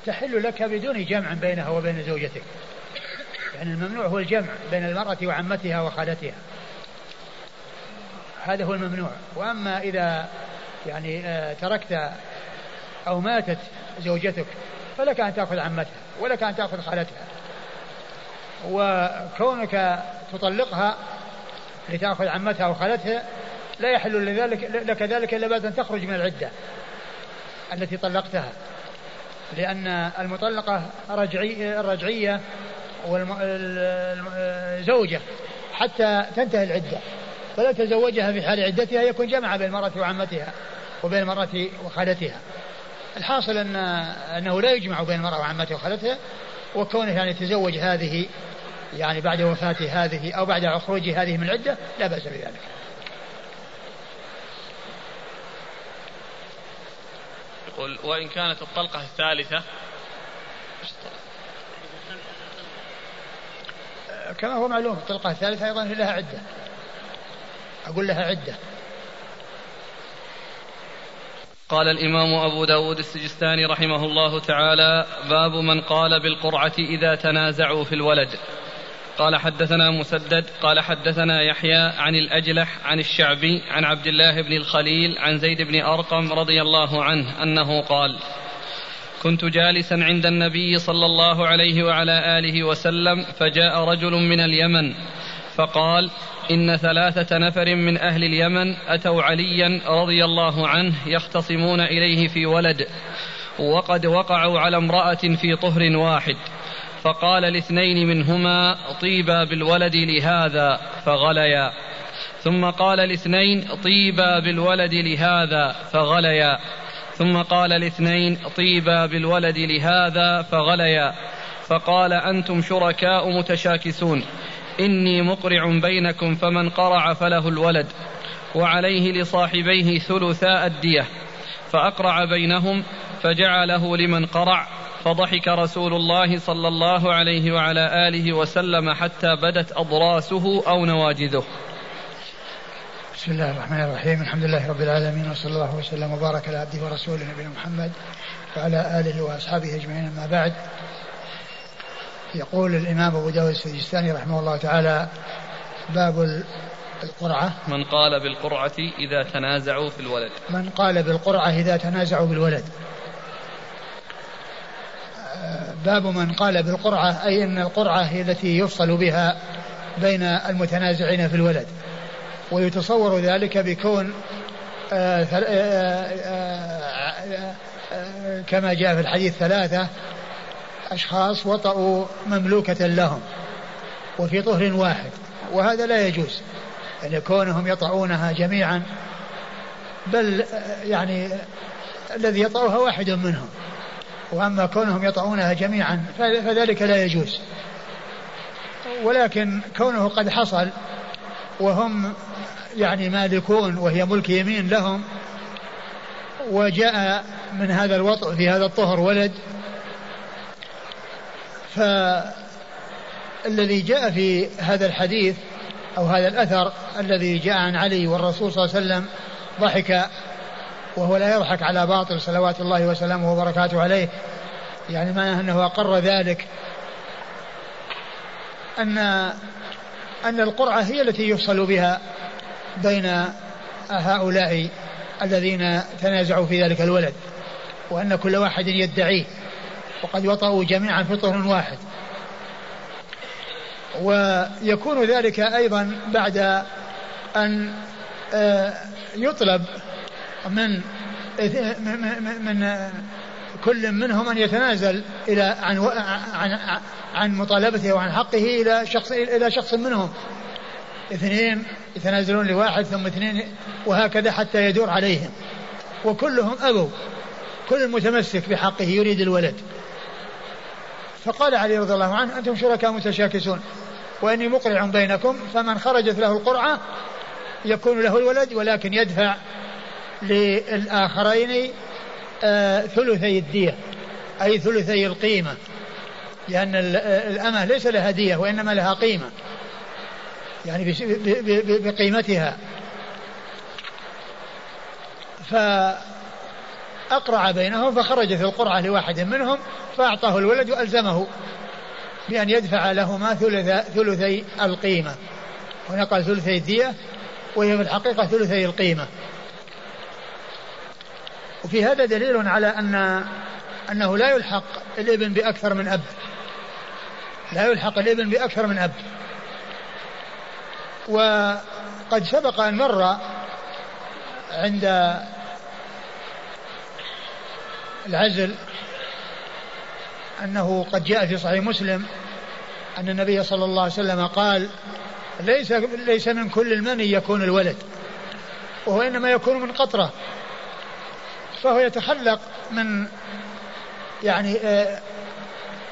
تحل لك بدون جمع بينها وبين زوجتك. يعني الممنوع هو الجمع بين المرأة وعمتها وخالتها. هذا هو الممنوع. وأما إذا يعني آه، تركت أو ماتت زوجتك فلك أن تأخذ عمتها ولك أن تأخذ خالتها. وكونك تطلقها لتأخذ عمتها أو خالتها لا يحل لذلك لك ذلك إلا بعد أن تخرج من العدة التي طلقتها. لأن المطلقة رجعي الرجعية والزوجة حتى تنتهي العدة فلا تزوجها في حال عدتها يكون جمع بين المرأة وعمتها وبين المرأة وخالتها. الحاصل أن أنه لا يجمع بين المرأة وعمتها وخالتها وكونه يعني تزوج هذه يعني بعد وفاة هذه أو بعد خروج هذه من العدة لا بأس بذلك. يقول وإن كانت الطلقة الثالثة كما هو معلوم الطلقة الثالثة أيضا لها عدة. أقول لها عدة. قال الإمام أبو داود السجستاني رحمه الله تعالى باب من قال بالقرعة إذا تنازعوا في الولد. قال حدثنا مسدد قال حدثنا يحيى عن الأجلح عن الشعبي عن عبد الله بن الخليل عن زيد بن أرقم رضي الله عنه أنه قال كنت جالسا عند النبي صلى الله عليه وعلى آله وسلم فجاء رجل من اليمن فقال إن ثلاثة نفر من أهل اليمن أتوا عليا رضي الله عنه يختصمون إليه في ولد وقد وقعوا على امرأة في طهر واحد. فقال لاثنين منهما طيبا بالولد لهذا فغليا. ثم قال لاثنين طيبا بالولد لهذا فغليا. ثم قال لاثنين طيبا بالولد لهذا فغليا. فقال أنتم شركاء متشاكسون. إني مقرع بينكم فمن قرع فله الولد. وعليه لصاحبيه ثلثاء الدية. فأقرع بينهم فجعله لمن قرع. فضحك رسول الله صلى الله عليه وعلى آله وسلم حتى بدت أضراسه أو نواجذه. بسم الله الرحمن الرحيم، الحمد لله رب العالمين وصلى الله وسلم وبارك على عبده ورسوله نبينا محمد وعلى آله وأصحابه أجمعين أما بعد. يقول الإمام أبو داود السجستاني رحمه الله تعالى باب القرعة من قال بالقرعة إذا تنازعوا في الولد من قال بالقرعة إذا تنازعوا بالولد باب من قال بالقرعة أي أن القرعة هي التي يفصل بها بين المتنازعين في الولد. ويتصور ذلك بكون آه، آه، آه، كما جاء في الحديث ثلاثة أشخاص وطأوا مملوكة لهم وفي طهر واحد وهذا لا يجوز. يعني كونهم يطعونها جميعا بل يعني الذي يطأها واحد منهم. وأما كونهم يطعونها جميعا فذلك لا يجوز. ولكن كونه قد حصل وهم يعني مالكون وهي ملك يمين لهم وجاء من هذا الوطء في هذا الطهر ولد فالذي جاء في هذا الحديث أو هذا الأثر الذي جاء عن علي والرسول صلى الله عليه وسلم ضحك وهو لا يضحك على باطل صلوات الله وسلامه وبركاته عليه. يعني معناه أنه أقر ذلك. أن أن القرعة هي التي يفصل بها بين هؤلاء الذين تنازعوا في ذلك الولد وأن كل واحد يدعيه وقد وطأوا جميعا في طهر واحد. ويكون ذلك أيضا بعد أن آه، يطلب من من كل منهم أن يتنازل إلى عن عن عن مطالبته وعن حقه إلى شخص إلى شخص منهم. اثنين يتنازلون لواحد ثم اثنين وهكذا حتى يدور عليهم. وكلهم ابوا كل متمسك بحقه يريد الولد. فقال علي رضي الله عنه أنتم شركاء متشاكسون. وإني مقرع بينكم فمن خرجت له القرعة يكون له الولد ولكن يدفع للآخرين آه ثلثي الدية أي ثلثي القيمة. لأن الأمة ليس لها دية وإنما لها قيمة. يعني بقيمتها. فأقرع بينهم فخرجت القرعة لواحد منهم فأعطاه الولد وألزمه بأن يدفع لهما ثلث ثلثي القيمة. ونقل ثلثي الدية وهي في الحقيقة ثلثي القيمة. وفي هذا دليل على أن أنه لا يلحق الإبن بأكثر من أب. لا يلحق الإبن بأكثر من أب. وقد سبق أن مر عند العزل أنه قد جاء في صحيح مسلم أن النبي صلى الله عليه وسلم قال ليس ليس من كل المني يكون الولد. وهو إنما يكون من قطرة. فهو يتخلق من يعني آه،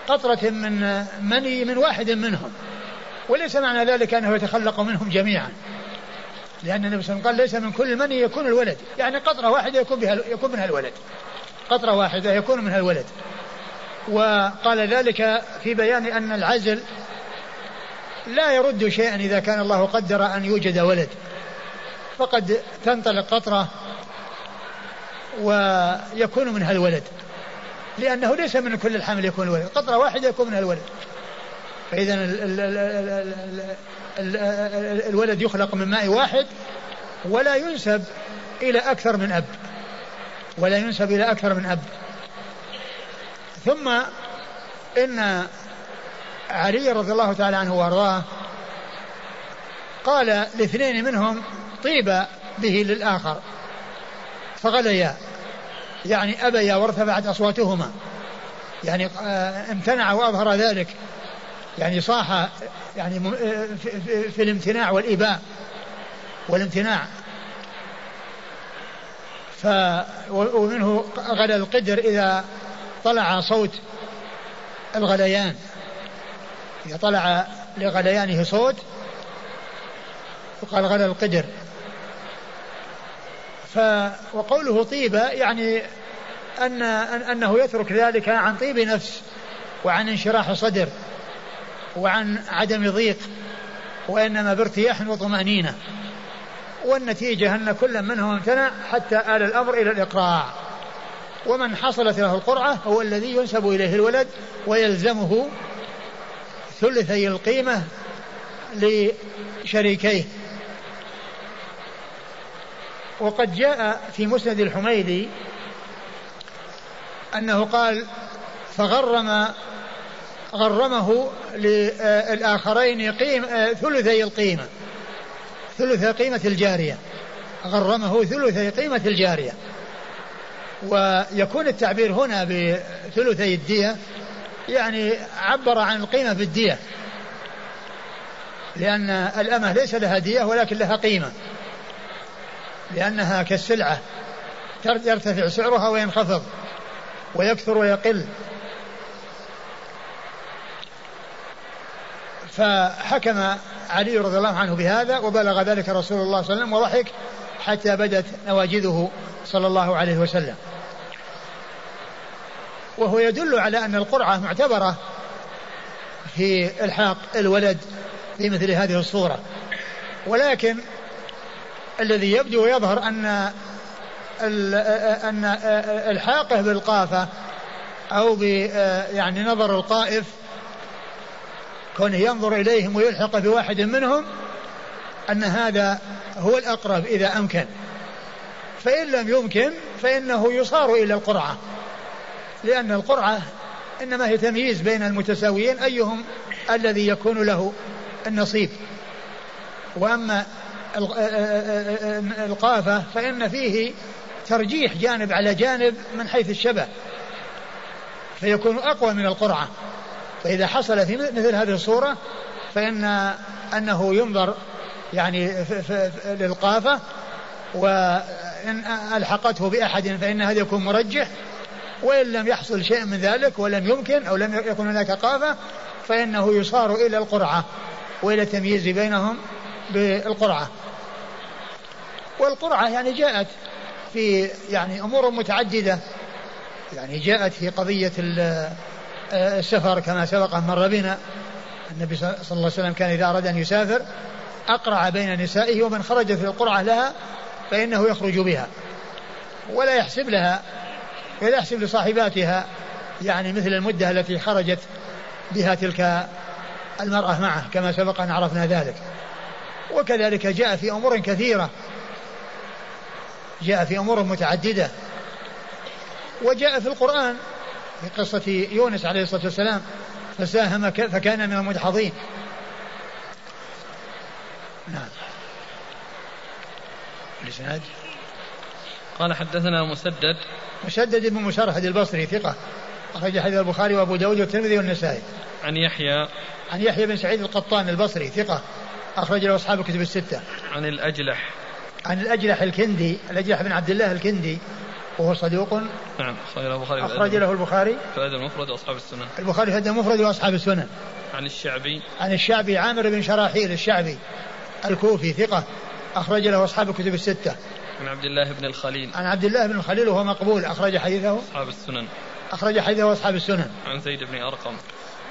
قطرة من مني من واحد منهم. وليس معنى ذلك أنه يتخلق منهم جميعا. لأن النبي صلى الله عليه وسلم قال ليس من كل مني يكون الولد. يعني قطرة واحدة يكون بها يكون منها الولد. قطرة واحدة يكون منها الولد. وقال ذلك في بيان أن العزل لا يرد شيئا إذا كان الله قدر أن يوجد ولد. فقد تنطلق قطرة ويكون منها الولد. لأنه ليس من كل الحمل يكون الولد. قطرة واحدة يكون منها الولد. فإذا الولد يخلق من ماء واحد ولا ينسب إلى أكثر من أب. ولا ينسب إلى أكثر من أب. ثم إن علي رضي الله تعالى عنه وأرضاه قال لاثنين منهم طيب به للآخر. فغليا يعني أبيا وارتفعت أصواتهما. يعني آه، امتنع وأظهر ذلك. يعني صاح يعني آه، في, الامتناع والإباء. والامتناع. ف ومنه غلى القدر إذا طلع صوت الغليان. إذا طلع لغليانه صوت وقال غلى القدر. ف وقوله طيبة يعني أن أنه يترك ذلك عن طيب نفس وعن انشراح صدر وعن عدم ضيق وإنما بارتياح وطمأنينة والنتيجة أن كل منهم امتنع حتى آل الأمر إلى الإقراع ومن حصلت له القرعة هو الذي ينسب إليه الولد ويلزمه ثلثي القيمة لشريكيه. وقد جاء في مسند الحميدي أنه قال فغرم غرمه للآخرين قيم ثلثي القيمة. ثلث قيمة الجارية. غرمه ثلثي قيمة الجارية. ويكون التعبير هنا بثلثي الدية يعني عبر عن القيمة بالدية لأن الأمة ليس لها دية ولكن لها قيمة. لأنها كالسلعة يرتفع سعرها وينخفض ويكثر ويقل. فحكم علي رضي الله عنه بهذا وبلغ ذلك رسول الله صلى الله عليه وسلم وضحك حتى بدت نواجذه صلى الله عليه وسلم. وهو يدل على أن القرعة معتبرة في إلحاق الولد في مثل هذه الصورة. ولكن الذي يبدو ويظهر أن أن الحاقه بالقافة أو ب يعني نظر القائف كونه ينظر إليهم ويلحق بواحد منهم أن هذا هو الأقرب إذا أمكن. فإن لم يمكن فإنه يصار إلى القرعة. لأن القرعة إنما هي تمييز بين المتساويين أيهم الذي يكون له النصيب. وأما القافة فإن فيه ترجيح جانب على جانب من حيث الشبه فيكون أقوى من القرعة. فإذا حصل في مثل هذه الصورة فإن أنه ينظر يعني للقافة وإن ألحقته بأحد فإن هذا يكون مرجح. وإن لم يحصل شيء من ذلك ولم يمكن أو لم يكن هناك قافة فإنه يصار إلى القرعة وإلى التمييز بينهم بالقرعة. والقرعة يعني جاءت في يعني أمور متعددة. يعني جاءت في قضية السفر كما سبق أن مر بنا. النبي صلى الله عليه وسلم كان إذا أراد أن يسافر أقرع بين نسائه ومن خرجت في القرعة لها فإنه يخرج بها. ولا يحسب لها ولا يحسب لصاحباتها يعني مثل المدة التي خرجت بها تلك المرأة معه كما سبق أن عرفنا ذلك. وكذلك جاء في أمور كثيرة جاء في أمور متعددة. وجاء في القرآن في قصة يونس عليه الصلاة والسلام فساهم فكان من المدحضين. نعم. الإسناد؟ قال حدثنا مسدد. مسدد بن مسرهد البصري ثقة أخرج حديث البخاري وأبو داود والترمذي والنسائي. عن يحيى. عن يحيى بن سعيد القطان البصري ثقة أخرج له أصحاب الكتب الستة. عن الأجلح. عن الأجلح الكندي الأجلح بن عبد الله الكندي وهو صدوق. نعم أخرج له البخاري أخرج له البخاري. في الأدب المفرد وأصحاب السنن البخاري في الأدب المفرد وأصحاب السنن عن الشعبي. عن الشعبي عامر بن شراحيل الشعبي الكوفي ثقة أخرج له أصحاب الكتب الستة. عن عبد الله بن الخليل. عن عبد الله بن الخليل وهو مقبول أخرج حديثه. أصحاب السنن. أخرج حديثه أصحاب السنن. عن زيد بن أرقم.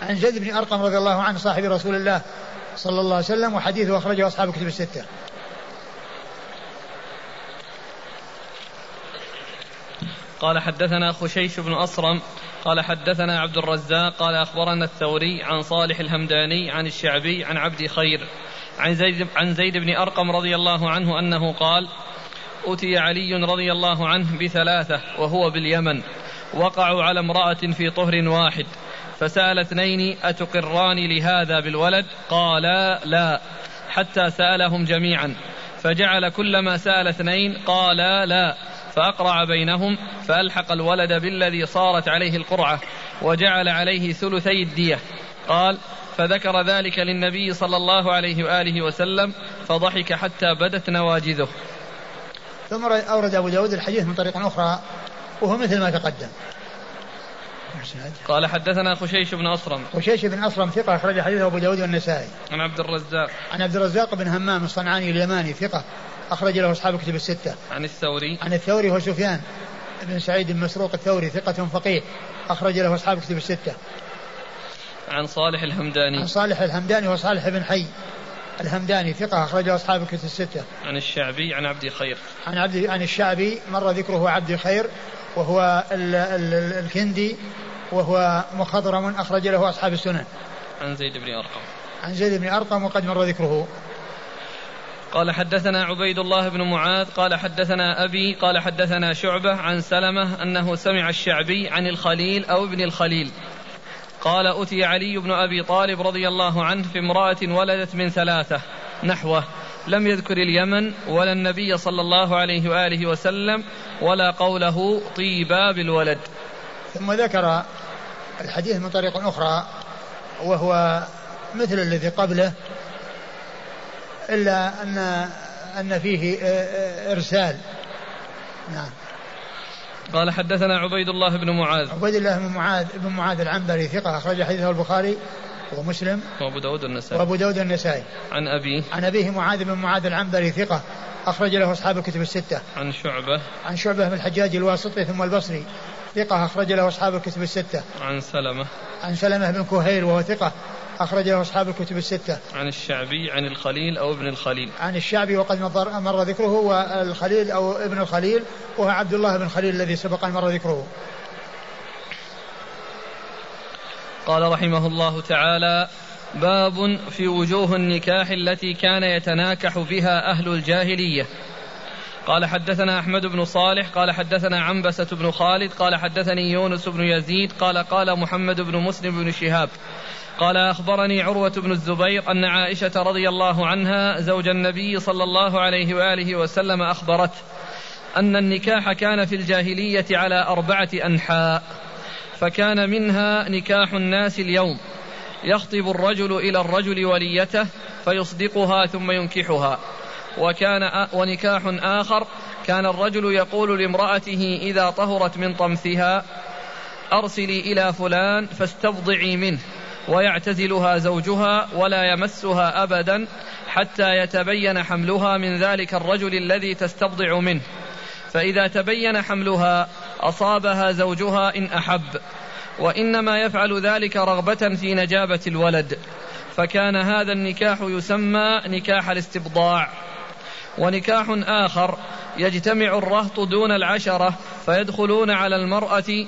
عن زيد بن أرقم رضي الله عنه صاحب رسول الله صلى الله عليه وسلم وحديثه أخرجه أصحاب الكتب الستة. قال حدثنا خشيش بن أصرم قال حدثنا عبد الرزاق قال أخبرنا الثوري عن صالح الهمداني عن الشعبي عن عبد خير عن زيد, عن زيد بن أرقم رضي الله عنه أنه قال أتي علي رضي الله عنه بثلاثة وهو باليمن وقعوا على امرأة في طهر واحد فسأل اثنين أتقران لهذا بالولد؟ قالا لا حتى سألهم جميعا فجعل كلما سأل اثنين قالا لا. فأقرع بينهم فألحق الولد بالذي صارت عليه القرعة وجعل عليه ثلثي الدية. قال فذكر ذلك للنبي صلى الله عليه وآله وسلم فضحك حتى بدت نواجذه. ثم أورد أبو داود الحديث من طريق أخرى وهو مثل ما تقدم. قال حدثنا خشيش بن أصرم. خشيش بن أصرم ثقة أخرج حديثه أبو داود والنسائي. عن عبد الرزاق. عن عبد الرزاق بن همام الصنعاني اليماني ثقة. أخرج له أصحاب كتب الستة عن الثوري عن الثوري هو سفيان بن سعيد بن مسروق الثوري ثقة فقيه أخرج له أصحاب كتب الستة عن صالح الهمداني عن صالح الهمداني وصالح بن حي الهمداني ثقة أخرجه أصحاب الكتب الستة. عن الشعبي عن عبد خير. عن عبد عن الشعبي مر ذكره عبد خير وهو ال ال الكندي وهو مخضرم أخرج له أصحاب السنن. عن زيد بن أرقم. عن زيد بن أرقم وقد مر ذكره. قال حدثنا عبيد الله بن معاذ قال حدثنا أبي قال حدثنا شعبة عن سلمة أنه سمع الشعبي عن الخليل أو ابن الخليل. قال أتي علي بن أبي طالب رضي الله عنه في امرأة ولدت من ثلاثة نحوه لم يذكر اليمن ولا النبي صلى الله عليه وآله وسلم ولا قوله طيبا بالولد. ثم ذكر الحديث من طريق أخرى وهو مثل الذي قبله إلا أن أن فيه إرسال. نعم. قال حدثنا عبيد الله بن معاذ. عبيد الله بن معاذ بن معاذ العنبري ثقة أخرج حديثه البخاري ومسلم وأبو داود النسائي. وأبو داود النسائي. عن أبيه. عن أبيه معاذ بن معاذ العنبري ثقة أخرج له أصحاب الكتب الستة. عن شعبة. عن شعبة بن الحجاج الواسطي ثم البصري ثقة أخرج له أصحاب الكتب الستة. عن سلمة. عن سلمة بن كهيل وهو ثقة أخرج له أصحاب الكتب الستة. عن الشعبي عن الخليل أو ابن الخليل. عن الشعبي وقد مر ذكره والخليل أو ابن الخليل وهو عبد الله بن خليل الذي سبق أن مر ذكره. قال رحمه الله تعالى: باب في وجوه النكاح التي كان يتناكح بها أهل الجاهلية. قال حدثنا أحمد بن صالح قال حدثنا عنبسة بن خالد قال حدثني يونس بن يزيد قال قال محمد بن مسلم بن شهاب قال أخبرني عروة بن الزبير أن عائشة رضي الله عنها زوج النبي صلى الله عليه وآله وسلم أخبرته أن النكاح كان في الجاهلية على أربعة أنحاء فكان منها نكاح الناس اليوم يخطب الرجل إلى الرجل وليته فيصدقها ثم ينكحها وكان ونكاح آخر كان الرجل يقول لامرأته إذا طهرت من طمثها أرسلي إلى فلان فاستبضعي منه ويعتزلها زوجها ولا يمسها أبدا حتى يتبين حملها من ذلك الرجل الذي تستبضع منه. فإذا تبين حملها أصابها زوجها إن أحب وإنما يفعل ذلك رغبة في نجابة الولد. فكان هذا النكاح يسمى نكاح الاستبضاع. ونكاح آخر يجتمع الرهط دون العشرة فيدخلون على المرأة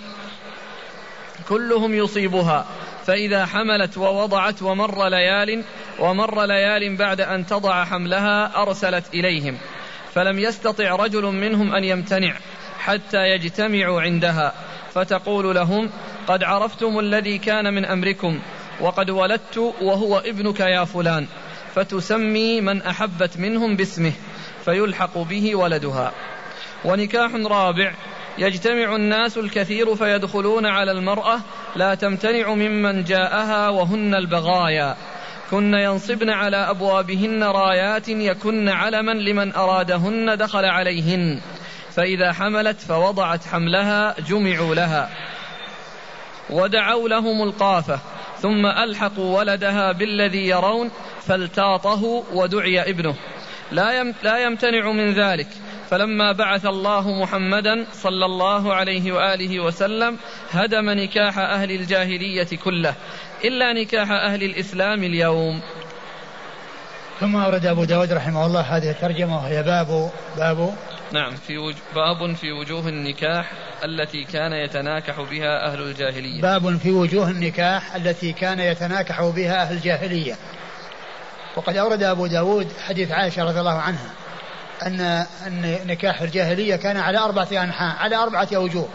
كلهم يصيبها. فإذا حملت ووضعت ومر ليال ومر ليال بعد أن تضع حملها أرسلت إليهم. فلم يستطع رجل منهم أن يمتنع حتى يجتمعوا عندها. فتقول لهم قد عرفتم الذي كان من أمركم وقد ولدت وهو ابنك يا فلان. فتسمي من أحبت منهم باسمه فيلحق به ولدها. ونكاح رابع يجتمع الناس الكثير فيدخلون على المرأة لا تمتنع ممن جاءها وهن البغايا. كن ينصبن على أبوابهن رايات يكن علما لمن أرادهن دخل عليهن. فإذا حملت فوضعت حملها جمعوا لها. ودعوا لهم القافة. ثم ألحقوا ولدها بالذي يرون فالتاطه ودعي ابنه. لا لا يمتنع من ذلك. فلما بعث الله محمدا صلى الله عليه وآله وسلم هدم نكاح أهل الجاهلية كله إلا نكاح أهل الإسلام اليوم. ثم أورد أبو داود رحمه الله هذه الترجمة وهي باب باب. نعم في وج... باب في وجوه النكاح التي كان يتناكح بها أهل الجاهلية. باب في وجوه النكاح التي كان يتناكح بها أهل الجاهلية. وقد أورد أبو داود حديث عائشة رضي الله عنها. أن أن نكاح الجاهلية كان على أربعة أنحاء على أربعة أوجوه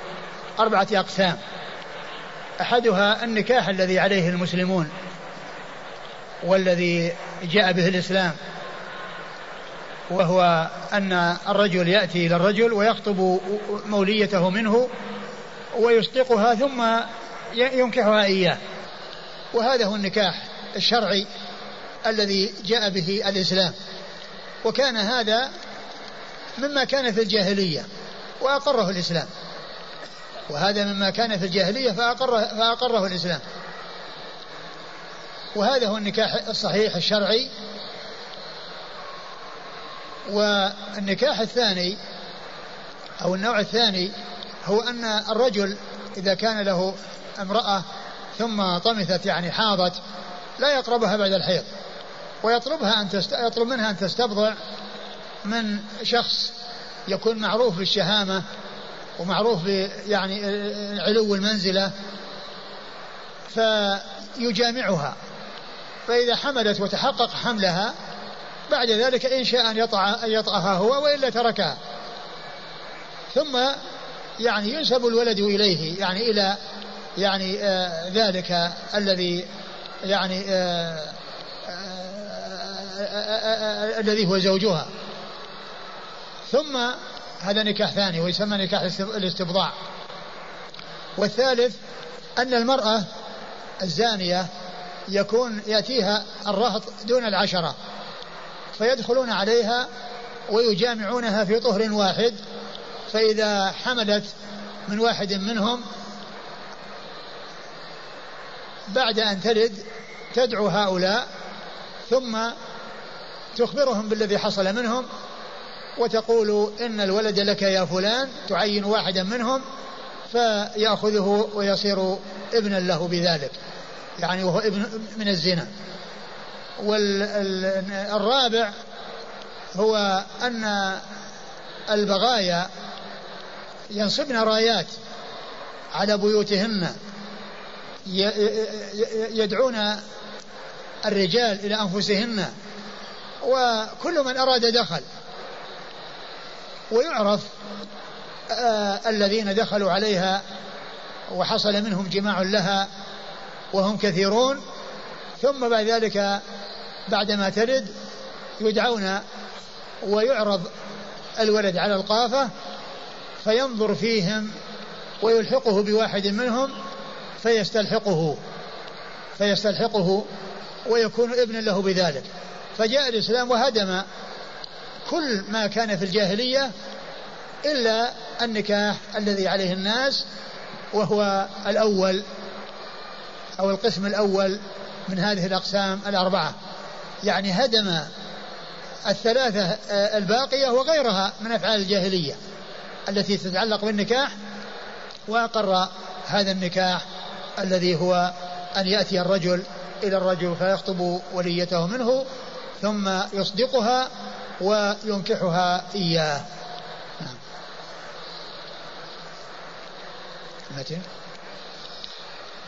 أربعة أقسام. أحدها النكاح الذي عليه المسلمون والذي جاء به الإسلام وهو أن الرجل يأتي إلى الرجل ويخطب موليته منه ويصدقها ثم ينكحها إياه. وهذا هو النكاح الشرعي الذي جاء به الإسلام. وكان هذا مما كان في الجاهلية وأقره الإسلام. وهذا مما كان في الجاهلية فأقره, فأقره الإسلام. وهذا هو النكاح الصحيح الشرعي. والنكاح الثاني أو النوع الثاني هو أن الرجل إذا كان له امرأة ثم طمثت يعني حاضت لا يقربها بعد الحيض ويطلبها أن تست... يطلب منها أن تستبضع من شخص يكون معروف بالشهامة ومعروف يعني علو المنزلة فيجامعها فإذا حملت وتحقق حملها بعد ذلك إن شاء أن يطع أن يطأها هو وإلا تركها ثم يعني ينسب الولد إليه يعني إلى يعني آه ذلك الذي يعني آه آه الذي هو زوجها ثم هذا نكاح ثاني ويسمى نكاح الاستبضاع. والثالث أن المرأة الزانية يكون يأتيها الرهط دون العشرة فيدخلون عليها ويجامعونها في طهر واحد فإذا حملت من واحد منهم بعد أن تلد تدعو هؤلاء ثم تخبرهم بالذي حصل منهم وتقول إن الولد لك يا فلان تعين واحدا منهم فيأخذه ويصير ابنا له بذلك. يعني وهو ابن من الزنا. والرابع هو أن البغايا ينصبن رايات على بيوتهن يدعون الرجال إلى أنفسهن وكل من أراد دخل. ويعرف آه الذين دخلوا عليها وحصل منهم جماع لها وهم كثيرون. ثم بعد ذلك بعدما تلد يدعون ويعرض الولد على القافة فينظر فيهم ويلحقه بواحد منهم فيستلحقه فيستلحقه ويكون ابنا له بذلك. فجاء الإسلام وهدم كل ما كان في الجاهلية إلا النكاح الذي عليه الناس وهو الأول أو القسم الأول من هذه الأقسام الأربعة. يعني هدم الثلاثة الباقية وغيرها من أفعال الجاهلية التي تتعلق بالنكاح وأقر هذا النكاح الذي هو أن يأتي الرجل إلى الرجل فيخطب وليته منه ثم يصدقها وينكحها إياه نعم. متى؟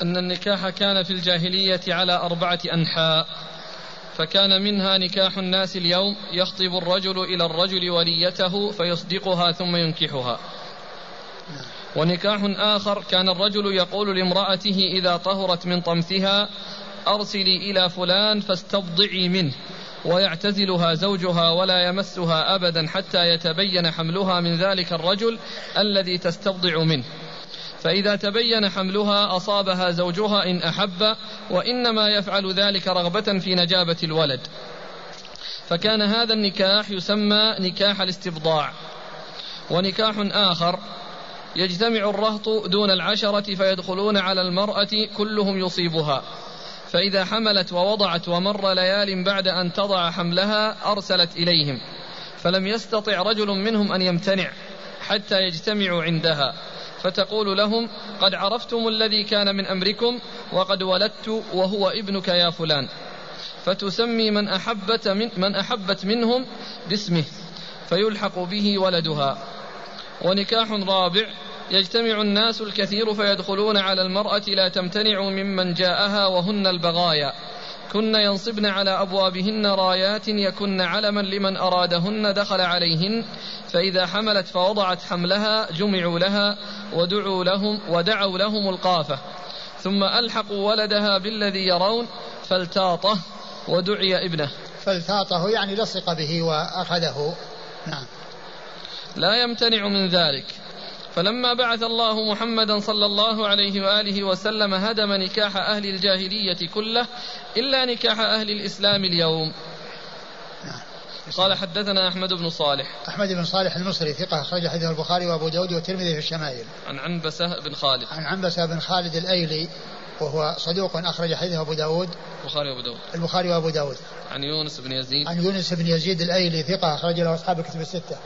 أن النكاح كان في الجاهلية على أربعة أنحاء فكان منها نكاح الناس اليوم يخطب الرجل إلى الرجل وليته فيصدقها ثم ينكحها ونكاح آخر كان الرجل يقول لامرأته إذا طهرت من طمثها أرسلي إلى فلان فاستبضعي منه ويعتزلها زوجها ولا يمسها أبدا حتى يتبين حملها من ذلك الرجل الذي تستبضع منه. فإذا تبين حملها أصابها زوجها إن أحب وإنما يفعل ذلك رغبة في نجابة الولد. فكان هذا النكاح يسمى نكاح الاستبضاع ونكاح آخر يجتمع الرهط دون العشرة فيدخلون على المرأة كلهم يصيبها. فإذا حملت ووضعت ومر ليال بعد أن تضع حملها أرسلت إليهم فلم يستطع رجل منهم أن يمتنع حتى يجتمعوا عندها. فتقول لهم قد عرفتم الذي كان من أمركم وقد ولدت وهو ابنك يا فلان. فتسمي من أحبت من, من أحبت منهم باسمه فيلحق به ولدها. ونكاح رابع يجتمع الناس الكثير فيدخلون على المرأة لا تمتنع ممن جاءها وهن البغايا. كن ينصبن على أبوابهن رايات يكن علما لمن أرادهن دخل عليهن. فإذا حملت فوضعت حملها جمعوا لها ودعوا لهم ودعوا لهم القافة. ثم ألحقوا ولدها بالذي يرون فالتاطه ودعي ابنه. فالتاطه يعني لصق به وأخذه. نعم. لا يمتنع من ذلك. فلما بعث الله محمدا صلى الله عليه وآله وسلم هدم نكاح أهل الجاهلية كله إلا نكاح أهل الإسلام اليوم. قال حدثنا أحمد بن صالح. أحمد بن صالح المصري ثقة أخرج حديث البخاري وأبو داود والترمذي في الشمائل. عن عنبسة بن خالد. عن عنبسة بن خالد الأيلي وهو صدوق أخرج حديث أبو داود. البخاري وأبو داود. البخاري وأبو داود. عن يونس بن يزيد. عن يونس بن يزيد الأيلي ثقة أخرج له أصحاب الكتب الستة.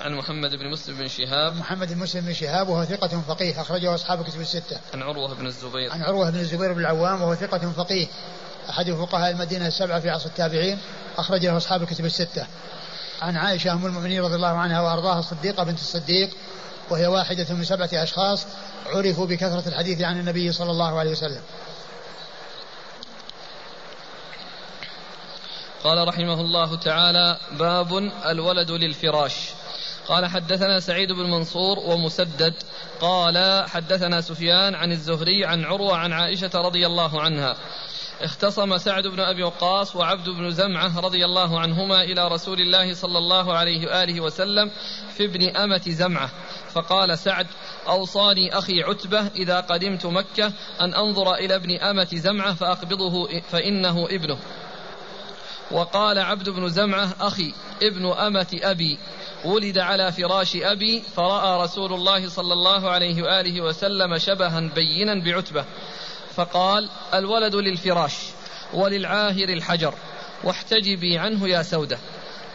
عن محمد بن مسلم بن شهاب محمد بن مسلم بن شهاب وهو ثقة فقيه أخرجه أصحاب الكتب الستة. عن عروة بن الزبير. عن عروة بن الزبير بن العوام وهو ثقة فقيه أحد فقهاء المدينة السبعة في عصر التابعين أخرجه أصحاب الكتب الستة. عن عائشة أم المؤمنين رضي الله عنها وأرضاها الصديقة بنت الصديق وهي واحدة من سبعة أشخاص عرفوا بكثرة الحديث عن النبي صلى الله عليه وسلم. قال رحمه الله تعالى باب الولد للفراش قال حدثنا سعيد بن منصور ومسدد قال حدثنا سفيان عن الزهري عن عروة عن عائشة رضي الله عنها. اختصم سعد بن أبي وقاص وعبد بن زمعة رضي الله عنهما إلى رسول الله صلى الله عليه وآله وسلم في ابن أمة زمعة. فقال سعد أوصاني أخي عتبة إذا قدمت مكة أن أنظر إلى ابن أمة زمعة فأقبضه فإنه ابنه. وقال عبد بن زمعة أخي ابن أمة أبي ولد على فراش أبي فرأى رسول الله صلى الله عليه وآله وسلم شبها بينا بعتبة فقال الولد للفراش وللعاهر الحجر واحتجبي عنه يا سودة.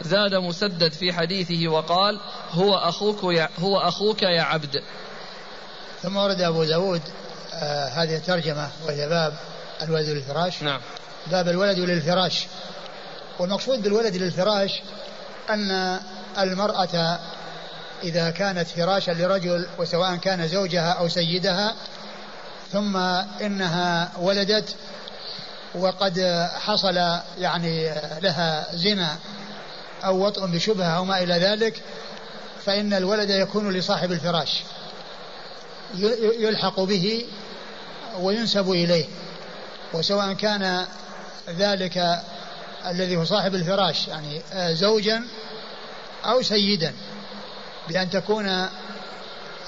زاد مسدد في حديثه وقال هو أخوك يا, هو أخوك يا عبد. ثم ورد أبو داود آه هذه الترجمة وهي باب الولد للفراش. نعم. باب الولد للفراش. والمقصود بالولد للفراش أن المرأة إذا كانت فراشا لرجل وسواء كان زوجها أو سيدها ثم إنها ولدت وقد حصل يعني لها زنا أو وطء بشبهة أو ما إلى ذلك فإن الولد يكون لصاحب الفراش. يلحق به وينسب إليه وسواء كان ذلك الذي هو صاحب الفراش يعني زوجا أو سيدا بأن تكون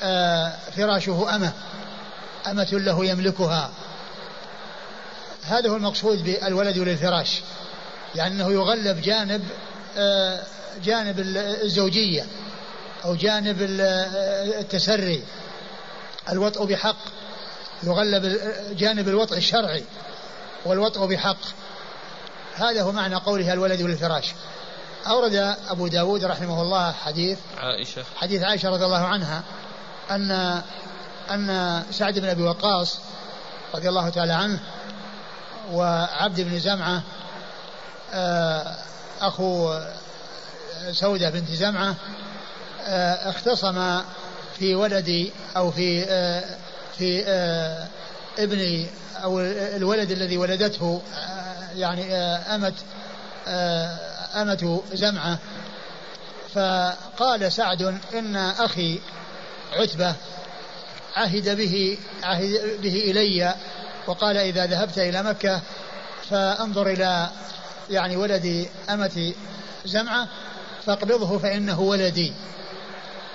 آه، فراشه أمة أمة له يملكها. هذا هو المقصود بالولد للفراش يعني أنه يغلب جانب آه، جانب الزوجية أو جانب آه، التسري. الوطء بحق يغلب جانب الوطء الشرعي والوطء بحق. هذا هو معنى قولها الولد للفراش. أورد أبو داود رحمه الله حديث عائشة. حديث عائشة رضي الله عنها أن أن سعد بن أبي وقاص رضي الله تعالى عنه وعبد بن زمعة آه، أخو سودة بنت زمعة آه، اختصم في ولدي أو في آه، في ابني أو الولد الذي ولدته يعني أمت أمة زمعة. فقال سعد إن أخي عتبة عهد به عهد به إلي وقال إذا ذهبت إلى مكة فأنظر إلى يعني ولد أمة زمعة فاقبضه فإنه ولدي.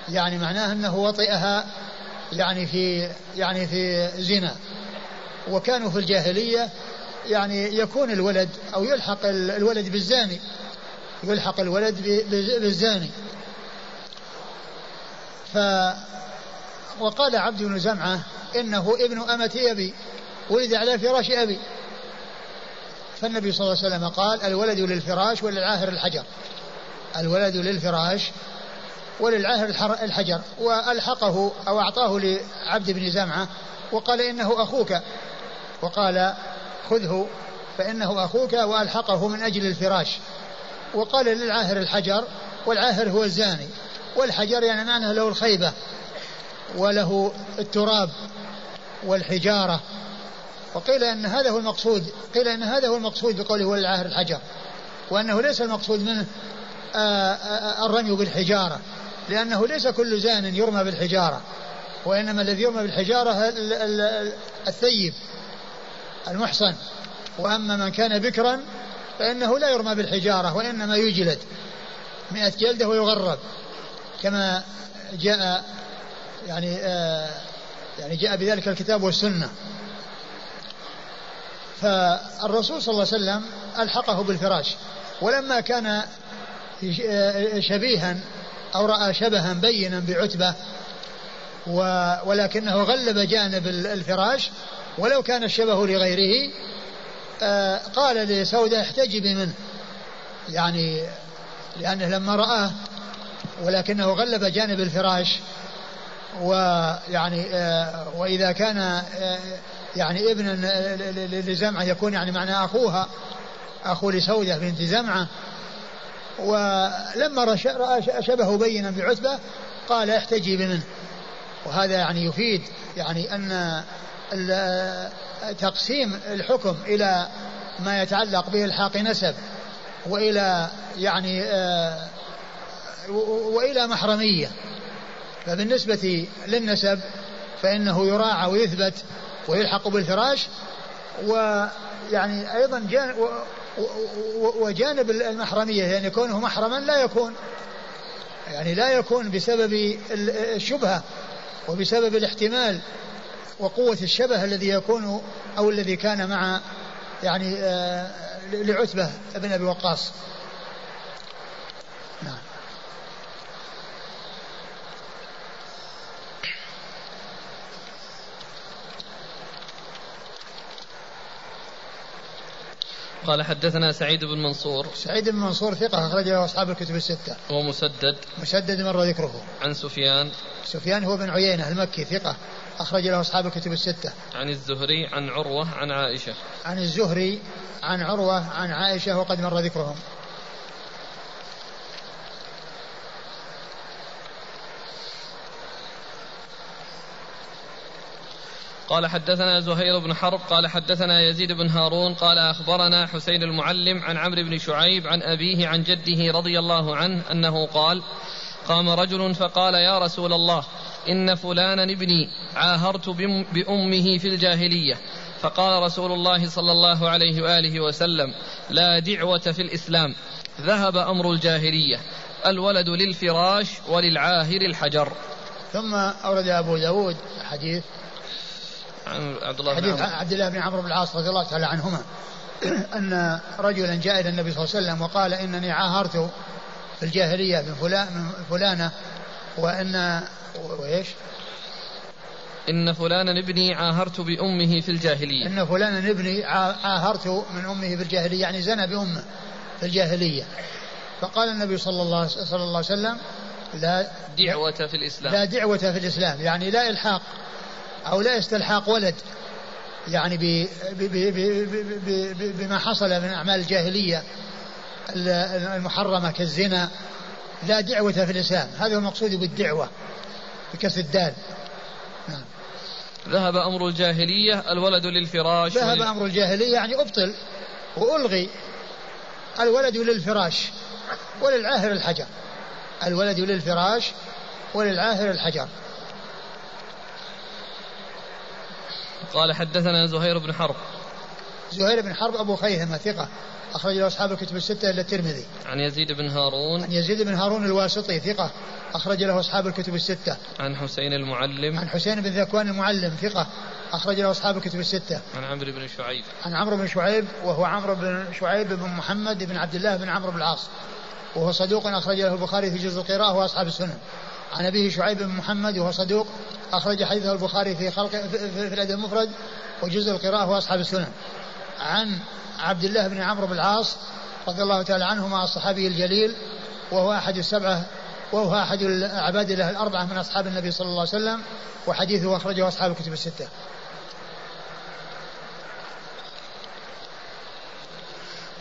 يعني معناه أنه وطئها يعني في يعني في زنا. وكانوا في الجاهلية يعني يكون الولد أو يلحق الولد بالزاني. يلحق الولد بالزاني. ف وقال عبد بن زمعة إنه ابن أمة أبي ولد على فراش أبي. فالنبي صلى الله عليه وسلم قال الولد للفراش وللعاهر الحجر. الولد للفراش وللعاهر الحجر. وألحقه أو أعطاه لعبد بن زمعة وقال إنه أخوك. وقال خذه فإنه أخوك وألحقه من أجل الفراش. وقال للعاهر الحجر والعاهر هو الزاني. والحجر يعني معنى له الخيبة وله التراب والحجارة. وقيل أن هذا هو المقصود قيل أن هذا هو المقصود بقوله هو العاهر الحجر. وأنه ليس المقصود منه آه، آه، الرمي بالحجارة لأنه ليس كل زان يرمى بالحجارة. وإنما الذي يرمى بالحجارة الثيب. المحصن. وأما من كان بكرا فإنه لا يرمى بالحجارة وإنما يجلد. مئة جلدة ويغرب. كما جاء يعني آه يعني جاء بذلك الكتاب والسنة. فالرسول صلى الله عليه وسلم ألحقه بالفراش. ولما كان شبيها أو رأى شبها بينا بعتبة ولكنه غلب جانب الفراش ولو كان الشبه لغيره آه، قال لسودة احتجبي منه يعني لأنه لما رآه ولكنه غلب جانب الفراش ويعني آه، وإذا كان آه، يعني ابن لزمعة يكون يعني معنى أخوها أخو لسودة بنت زمعة. ولما رأى شبهه بينا بعتبة قال احتجبي منه وهذا يعني يفيد يعني أن تقسيم الحكم إلى ما يتعلق بإلحاق نسب وإلى يعني آه، وإلى محرمية. فبالنسبة للنسب فإنه يراعى ويثبت ويلحق بالفراش ويعني أيضا جانب وجانب المحرمية يعني كونه محرما لا يكون يعني لا يكون بسبب الشبهة وبسبب الاحتمال وقوة الشبه الذي يكون أو الذي كان مع يعني آه، لعتبة بن أبي وقاص. قال حدثنا سعيد بن منصور. سعيد بن منصور ثقة أخرج له أصحاب الكتب الستة. ومسدد مسدد. مر ذكره عن سفيان. سفيان هو بن عيينة المكي ثقة أخرج له أصحاب الكتب الستة. عن الزهري عن عروة عن عائشة. عن الزهري عن عروة عن عائشة وقد مر ذكرهم. قال حدثنا زهير بن حرب قال حدثنا يزيد بن هارون قال أخبرنا حسين المعلم عن عمرو بن شعيب عن أبيه عن جده رضي الله عنه أنه قال قام رجل فقال يا رسول الله إن فلانا ابني عاهرت بأمه في الجاهلية فقال رسول الله صلى الله عليه وآله وسلم لا دعوة في الإسلام ذهب أمر الجاهلية الولد للفراش وللعاهر الحجر ثم أورد أبو داود حديث عبد الله حديث بن عبد الله بن عمرو بن العاص رضي الله تعالى عنهما. أن رجلا جاء إلى النبي صلى الله عليه وسلم وقال إنني عاهرت في الجاهلية من فلان من فلانة وإن وإيش؟ إن فلانا ابني عاهرت بأمه في الجاهلية. إن فلانا ابني عاهرت من أمه في الجاهلية يعني زنى بأمه في الجاهلية. فقال النبي صلى الله صلى الله عليه وسلم لا دعوة في الإسلام. لا دعوة في الإسلام يعني لا إلحاق. أو لا استلحاق ولد. يعني بما حصل من أعمال الجاهلية المحرمة كالزنا لا دعوة في الإسلام. هذا هو المقصود بالدعوة بكسر الدال. نعم. ذهب أمر الجاهلية الولد للفراش. ذهب. أمر الجاهلية يعني أبطل وألغي الولد للفراش وللعاهر الحجر. الولد للفراش وللعاهر الحجر. قال حدثنا زهير بن حرب زهير بن حرب أبو خيثمة ثقة أخرج له أصحاب الكتب الستة إلا الترمذي. عن يزيد بن هارون. عن يزيد بن هارون الواسطي ثقة أخرج له أصحاب الكتب الستة. عن حسين المعلم. عن حسين بن ذكوان المعلم ثقة أخرج له أصحاب الكتب الستة. عن عمرو بن شعيب. عن عمرو بن شعيب وهو عمرو بن شعيب بن محمد بن عبد الله بن عمرو بن العاص. وهو صدوق أخرج له البخاري في جزء القراءة وأصحاب السنن. عن أبيه شعيب بن محمد وهو صدوق أخرج حديثه البخاري في خلق في, في, الأدب المفرد وجزء القراءة وأصحاب السنن. عن عبد الله بن عمرو بن العاص رضي الله تعالى عنهما الصحابي الجليل وهو أحد السبعة وهو أحد العباد الله الأربعة من أصحاب النبي صلى الله عليه وسلم وحديثه أخرجه أصحاب الكتب الستة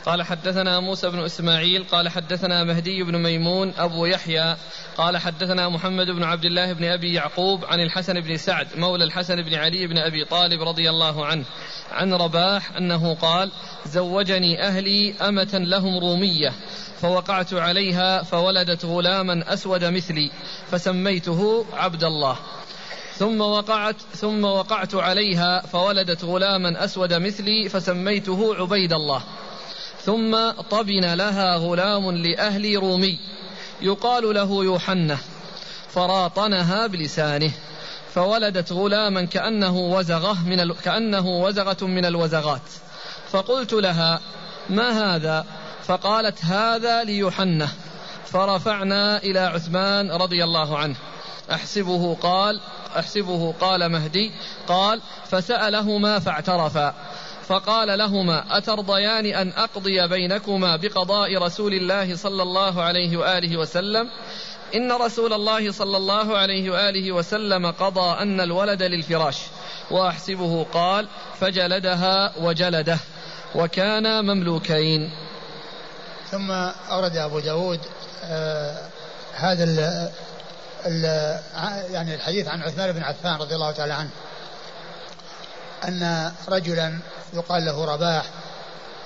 قال حدثنا موسى بن إسماعيل قال حدثنا مهدي بن ميمون أبو يحيى قال حدثنا محمد بن عبد الله بن أبي يعقوب عن الحسن بن سعد مولى الحسن بن علي بن أبي طالب رضي الله عنه عن رباح أنه قال زوجني أهلي أمة لهم رومية فوقعت عليها فولدت غلاما أسود مثلي فسميته عبد الله. ثم وقعت ثم وقعت عليها فولدت غلاما أسود مثلي فسميته عبيد الله. ثم طبن لها غلام لأهل رومي يقال له يوحنة فراطنها بلسانه فولدت غلاما كأنه وزغة من ال... كأنه وزغة من الوزغات. فقلت لها ما هذا؟ فقالت هذا ليوحنة فرفعنا إلى عثمان رضي الله عنه. أحسبه قال أحسبه قال مهدي قال فسألهما فاعترفا. فقال لهما أترضيان أن أقضي بينكما بقضاء رسول الله صلى الله عليه وآله وسلم؟ إن رسول الله صلى الله عليه وآله وسلم قضى أن الولد للفراش. وأحسبه قال فجلدها وجلده وكان مملوكين. ثم أورد أبو داود آه هذا ال ال يعني الحديث عن عثمان بن عفان رضي الله تعالى عنه. أن رجلا يقال له رباح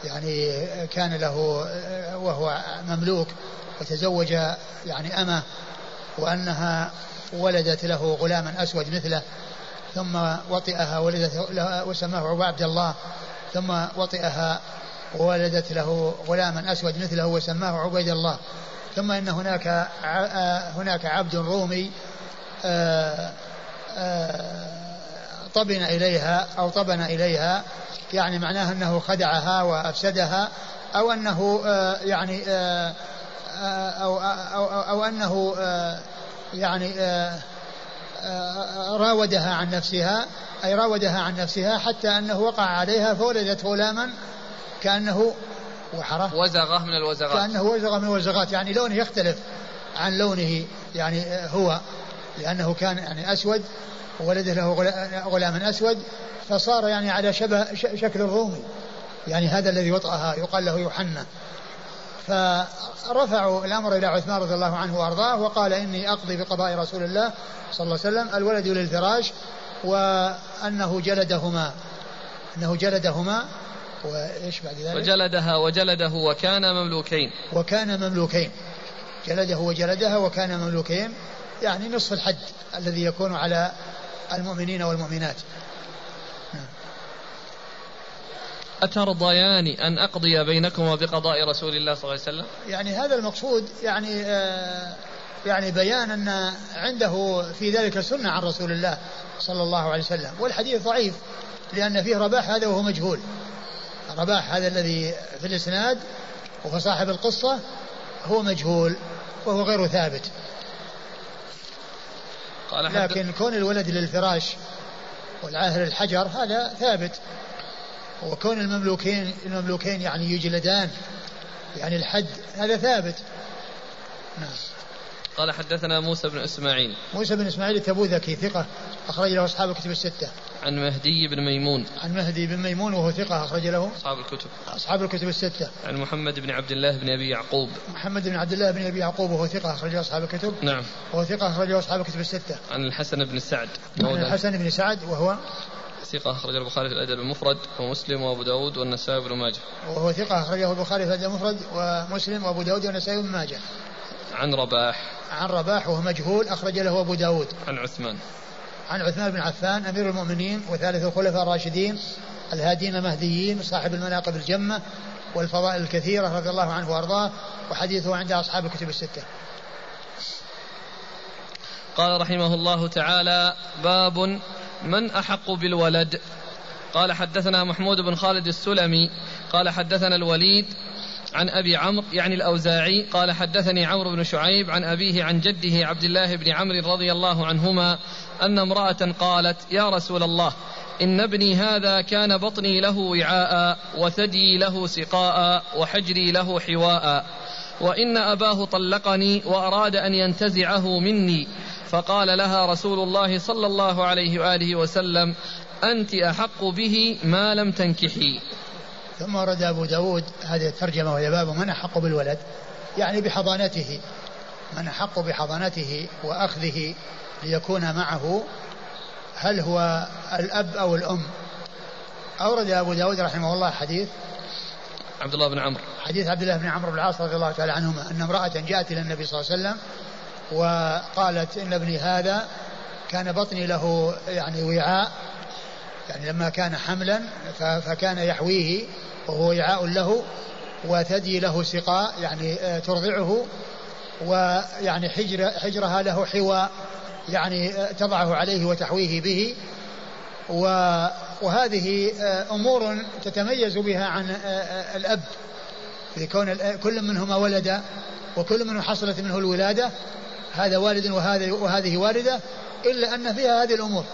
يعني كان له وهو مملوك وتزوج يعني أمه وأنها ولدت له غلاما أسود مثله ثم وطئها ولدت له وسماه عبد الله ثم وطئها وولدت له غلاما أسود مثله وسماه عبيد الله. ثم إن هناك هناك عبد رومي آآ آآ طبن إليها أو طبن إليها يعني معناه أنه خدعها وأفسدها أو أنه آه، يعني آه، آه، أو, أو, أو, أو أنه يعني راودها عن نفسها أي راودها عن نفسها حتى أنه وقع عليها فولدت غلاما كأنه وحرة. وزغة من الوزغات. كأنه وزغة من الوزغات يعني لونه يختلف عن لونه يعني هو لأنه كان يعني أسود. وولده له غلام أسود فصار يعني على شبه شكل الرومي. يعني هذا الذي وطأها يقال له يوحنا. فرفعوا الأمر إلى عثمان رضي الله عنه وأرضاه وقال إني أقضي بقضاء رسول الله صلى الله عليه وسلم الولد للفراش وأنه جلدهما. أنه جلدهما وإيش بعد ذلك؟ وجلدها وجلده وكان مملوكين. وكان مملوكين. جلده وجلدها وكان مملوكين يعني نصف الحد الذي يكون على المؤمنين والمؤمنات. أترضيان أن أقضي بينكما بقضاء رسول الله صلى الله عليه وسلم؟ يعني هذا المقصود يعني آه يعني بيان أن عنده في ذلك سنة عن رسول الله صلى الله عليه وسلم. والحديث ضعيف لأن فيه رباح هذا وهو مجهول. رباح هذا الذي في الإسناد وهو صاحب القصة هو مجهول وهو غير ثابت. قال لكن كون الولد للفراش والعاهر الحجر هذا ثابت. وكون المملوكين المملوكين يعني يجلدان يعني الحد هذا ثابت. نعم. قال حدثنا موسى بن إسماعيل. موسى بن إسماعيل التبوذكي ثقة أخرج له أصحاب الكتب الستة. عن مهدي بن ميمون. عن مهدي بن ميمون وهو ثقة أخرج له أصحاب الكتب. أصحاب الكتب الستة. عن محمد بن عبد الله بن أبي يعقوب. محمد بن عبد الله بن أبي يعقوب وهو ثقة أخرج له أصحاب الكتب. نعم. وهو ثقة أخرج له أصحاب الكتب الستة. عن الحسن بن سعد. عن الحسن بن سعد وهو ثقة أخرج البخاري في الأدب المفرد ومسلم وأبو داود والنسائي بن ماجه. وهو ثقة أخرجه البخاري في الأدب المفرد ومسلم وأبو داود والنسائي بن ماجه. عن رباح. عن رباح وهو مجهول أخرج له أبو داود. عن عثمان. عن عثمان بن عفان أمير المؤمنين وثالث الخلفاء الراشدين الهادين المهديين صاحب المناقب الجمة والفضائل الكثيرة رضي الله عنه وأرضاه وحديثه عند أصحاب الكتب الستة. قال رحمه الله تعالى باب من أحق بالولد. قال حدثنا محمود بن خالد السلمي قال حدثنا الوليد عن أبي عمرو يعني الأوزاعي قال حدثني عمرو بن شعيب عن أبيه عن جده عبد الله بن عمرو رضي الله عنهما أن امرأة قالت يا رسول الله إن ابني هذا كان بطني له وعاء وثدي له سقاء وحجري له حواء وإن أباه طلقني وأراد أن ينتزعه مني. فقال لها رسول الله صلى الله عليه وآله وسلم أنت أحق به ما لم تنكحي. ثم ورد أبو داود هذه الترجمة وهي باب من أحق بالولد يعني بحضانته من أحق بحضانته وأخذه ليكون معه هل هو الأب أو الأم؟ أورد أبو داود رحمه الله حديث عبد الله بن عمرو. حديث عبد الله بن عمرو بن العاص رضي الله تعالى عنهما أن امرأة جاءت إلى النبي صلى الله عليه وسلم وقالت إن ابني هذا كان بطني له يعني وعاء يعني لما كان حملا فكان يحويه وهو وعاء له وثدي له سقاء يعني آه، ترضعه ويعني حجر حجرها له حواء يعني آه، تضعه عليه وتحويه به. وهذه آه، أمور تتميز بها عن الأب. لكون كل منهما ولد وكل منه حصلت منه الولادة هذا والد وهذه والدة إلا أن فيها هذه الأمور.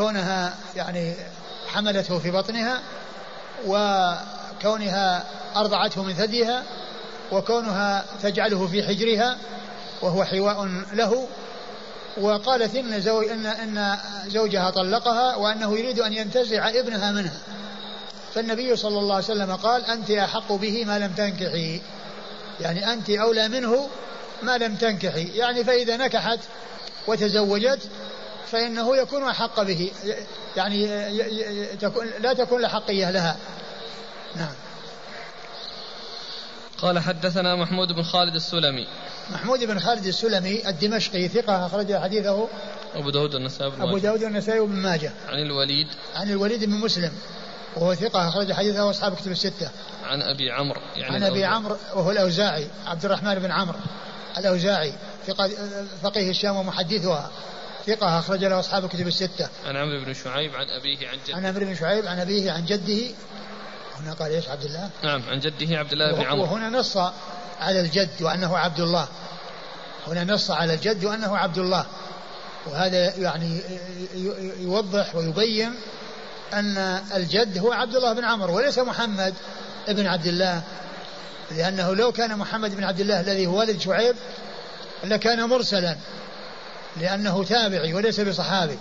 كونها يعني حملته في بطنها وكونها أرضعته من ثديها وكونها تجعله في حجرها وهو حواء له. وقالت إن, زوج إن, إن زوجها طلقها وأنه يريد أن ينتزع ابنها منها. فالنبي صلى الله عليه وسلم قال أنت أحق به ما لم تنكحي. يعني أنت أولى منه ما لم تنكحي. يعني فإذا نكحت وتزوجت فإنه يكون أحق به يعني لا تكون الأحقية لها. نعم. قال حدثنا محمود بن خالد السلمي. محمود بن خالد السلمي الدمشقي ثقة أخرج حديثه أبو داود النسائي أبو داود النسائي وابن ماجه. عن الوليد. عن الوليد بن مسلم وهو ثقة أخرج حديثه أصحاب كتب الستة. عن أبي عمرو يعني عن أبي عمرو وهو الأوزاعي عبد الرحمن بن عمرو الأوزاعي فقيه الشام ومحدثها. ثقة أخرج له أصحاب الكتب الستة. عن عمرو بن شعيب عن أبيه عن جده. عن عمرو بن شعيب عن أبيه عن جده. هنا قال إيش عبد الله؟ نعم عن جده عبد الله بن عمرو. وهنا نص على الجد وأنه عبد الله. هنا نص على الجد وأنه عبد الله. وهذا يعني يوضح ويبين أن الجد هو عبد الله بن عمرو وليس محمد بن عبد الله لأنه لو كان محمد بن عبد الله الذي هو والد شعيب لكان مرسلا لأنه تابعي وليس بصحابي.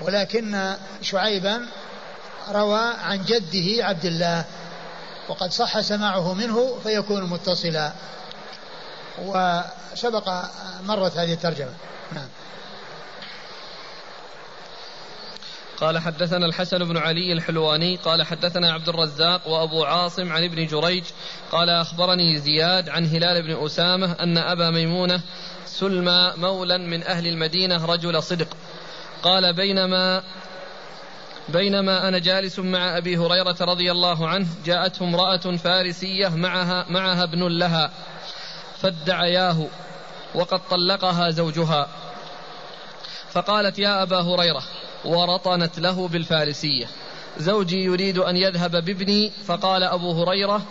ولكن شعيبا روى عن جده عبد الله وقد صح سماعه منه فيكون متصلا. وسبق مرت هذه الترجمة. نعم. قال حدثنا الحسن بن علي الحلواني قال حدثنا عبد الرزاق وأبو عاصم عن ابن جريج قال أخبرني زياد عن هلال بن أسامة أن أبا ميمونة سلمى مولا من أهل المدينة رجل صدق. قال بينما بينما أنا جالس مع أبي هريرة رضي الله عنه جاءته امرأة فارسية معها معها ابن لها فادعياه وقد طلقها زوجها. فقالت يا أبا هريرة ورطنت له بالفارسية. زوجي يريد أن يذهب بابني فقال أبو هريرة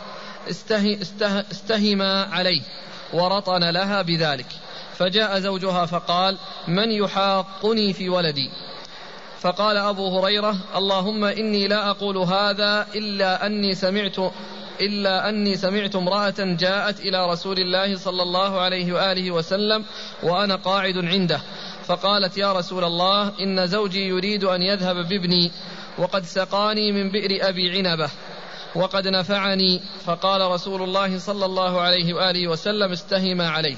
استهما عليه ورطن لها بذلك. فجاء زوجها فقال من يحاقني في ولدي؟ فقال أبو هريرة اللهم إني لا أقول هذا إلا أني سمعت إلا أني سمعت امرأة جاءت إلى رسول الله صلى الله عليه وآله وسلم وأنا قاعد عنده. فقالت يا رسول الله إن زوجي يريد أن يذهب بابني وقد سقاني من بئر أبي عنبة وقد نفعني. فقال رسول الله صلى الله عليه وآله وسلم استهم عليه.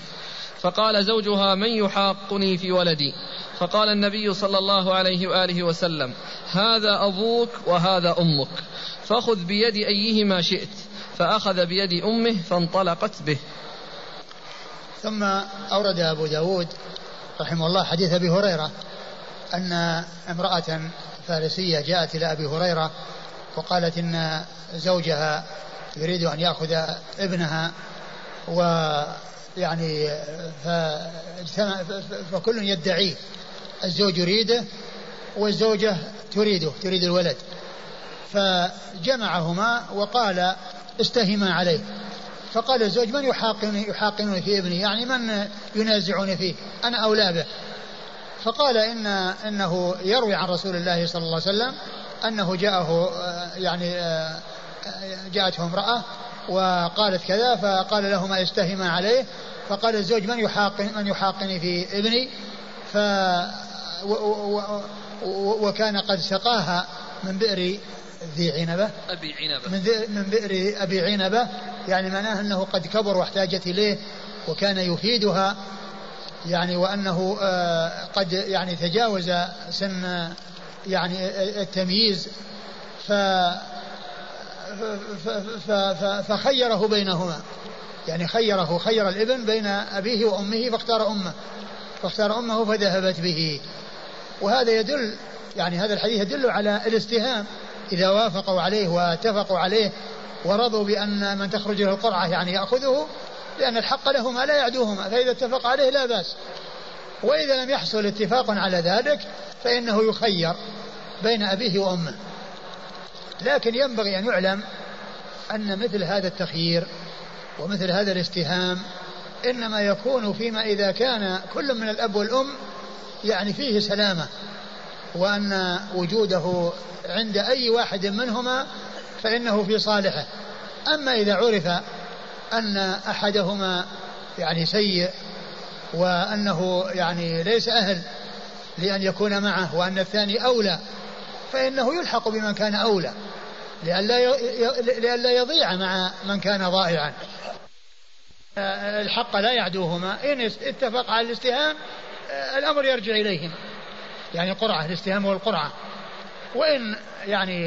فقال زوجها من يحاقني في ولدي؟ فقال النبي صلى الله عليه وآله وسلم هذا أبوك وهذا أمك فخذ بيد أيهما شئت. فأخذ بيد أمه فانطلقت به. ثم أورد أبو داود رحمه الله حديث أبي هريرة أن امرأة فارسية جاءت إلى أبي هريرة وقالت إن زوجها يريد أن يأخذ ابنها ويعني فكل يدعيه الزوج يريده والزوجة تريده تريد الولد. فجمعهما وقال استهما عليه. فقال الزوج من يحاقني يحاقنني في ابني يعني من ينازعني فيه؟ أنا أولى به. فقال ان إنه يروي عن رسول الله صلى الله عليه وسلم أنه جاءه يعني جاءته امرأة وقالت كذا فقال له ما يستهما عليه. فقال الزوج من يحاقن من يحاقني في ابني؟ ف و و و وكان قد سقاها من بئر ذي عنبة. أبي عنبة. من, من بئر أبي عنبة. يعني معناه أنه قد كبر واحتاجت إليه وكان يفيدها. يعني وأنه آه، قد يعني تجاوز سن يعني التمييز. ف فخيره بينهما. يعني خيره خير الابن بين أبيه وأمه فاختار أمه. فاختار أمه فذهبت به. وهذا يدل يعني هذا الحديث يدل على الاستهام. إذا وافقوا عليه واتفقوا عليه ورضوا بأن من تخرج له القرعة يعني يأخذه لأن الحق لهما لا يعدوهما فإذا اتفق عليه لا بأس. وإذا لم يحصل اتفاق على ذلك فإنه يخير بين أبيه وأمه. لكن ينبغي أن يعلم أن مثل هذا التخيير ومثل هذا الاستهام إنما يكون فيما إذا كان كل من الأب والأم يعني فيه سلامة وأن وجوده عند أي واحد منهما فإنه في صالحه. أما إذا عرف أن أحدهما يعني سيء وأنه يعني ليس أهل لأن يكون معه وأن الثاني أولى فإنه يلحق بمن كان أولى لئلا لئلا يضيع مع من كان ضائعا الحق لا يعدوهما. إن اتفق على الاستهام الأمر يرجع إليهما يعني قرعة الاستهام والقرعة وإن يعني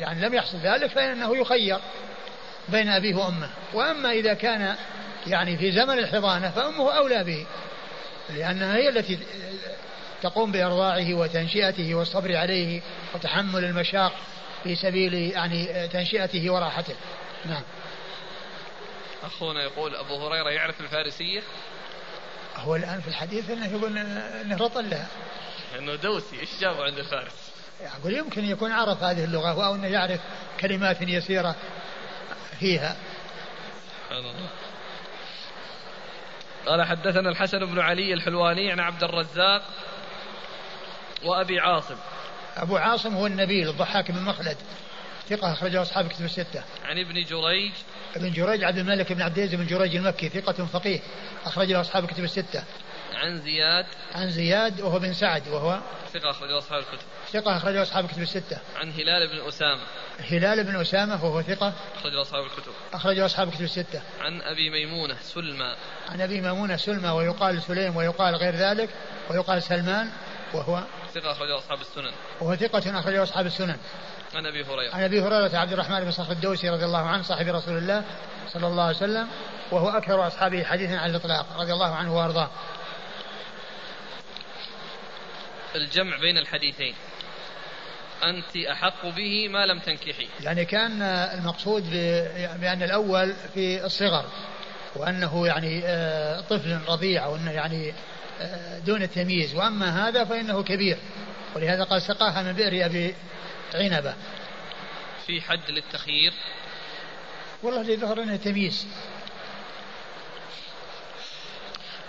يعني لم يحصل ذلك فإنه يخير بين أبيه وأمه. وأما إذا كان يعني في زمن الحضانة فأمه أولى به لأنها هي التي تقوم بإرضاعه وتنشئته والصبر عليه وتحمل المشاق في سبيل يعني تنشئته وراحته. نعم. أخونا يقول أبو هريرة يعرف الفارسية؟ هو الآن في الحديث أنه يقول أنه رطل لها. أنه دوسي إيش جابه عند الفارس؟ أقول يمكن يكون عرف هذه اللغة أو أنه يعرف كلمات يسيرة فيها. الله. قال حدثنا الحسن بن علي الحلواني عن عبد الرزاق وأبي عاصم. أبو عاصم هو النبيل الضحاك بن مخلد. ثقة أخرجه أصحاب كتب الستة. عن ابن جريج. ابن جريج عبد الملك بن عبد العزيز بن جريج المكي ثقة فقيه أخرج له أصحاب كتب الستة. عن زياد. عن زياد وهو بن سعد وهو ثقة أخرجه أصحاب الكتب. ثقة أخرجه أصحاب الكتب الستة. عن هلال بن أسامة. هلال بن أسامة وهو ثقة أخرجه أصحاب الكتب. أخرجه أصحاب الكتب الستة. عن أبي ميمونة سلمى. عن أبي ميمونة سلمى ويقال سليم ويقال غير ذلك ويقال سلمان وهو ثقة أخرجه أصحاب السنن. وهو ثقة أخرجه أصحاب السنن. عن أبي هريرة. عن أبي هريرة عبد الرحمن بن صخر الدوسي رضي الله عنه صاحب رسول الله صلى الله عليه وسلم وهو أكثر أصحابه حديثا على الإطلاق رضي الله عنه وأرضاه. الجمع بين الحديثين. أنت أحق به ما لم تنكحي. يعني كان المقصود بأن الأول في الصغر وأنه يعني آه، طفل رضيع وأنه يعني دون التمييز. وأما هذا فإنه كبير. ولهذا قال سقاها من بئر أبي عنبة. في حد للتخيير؟ والله اللي ظهر انه تمييز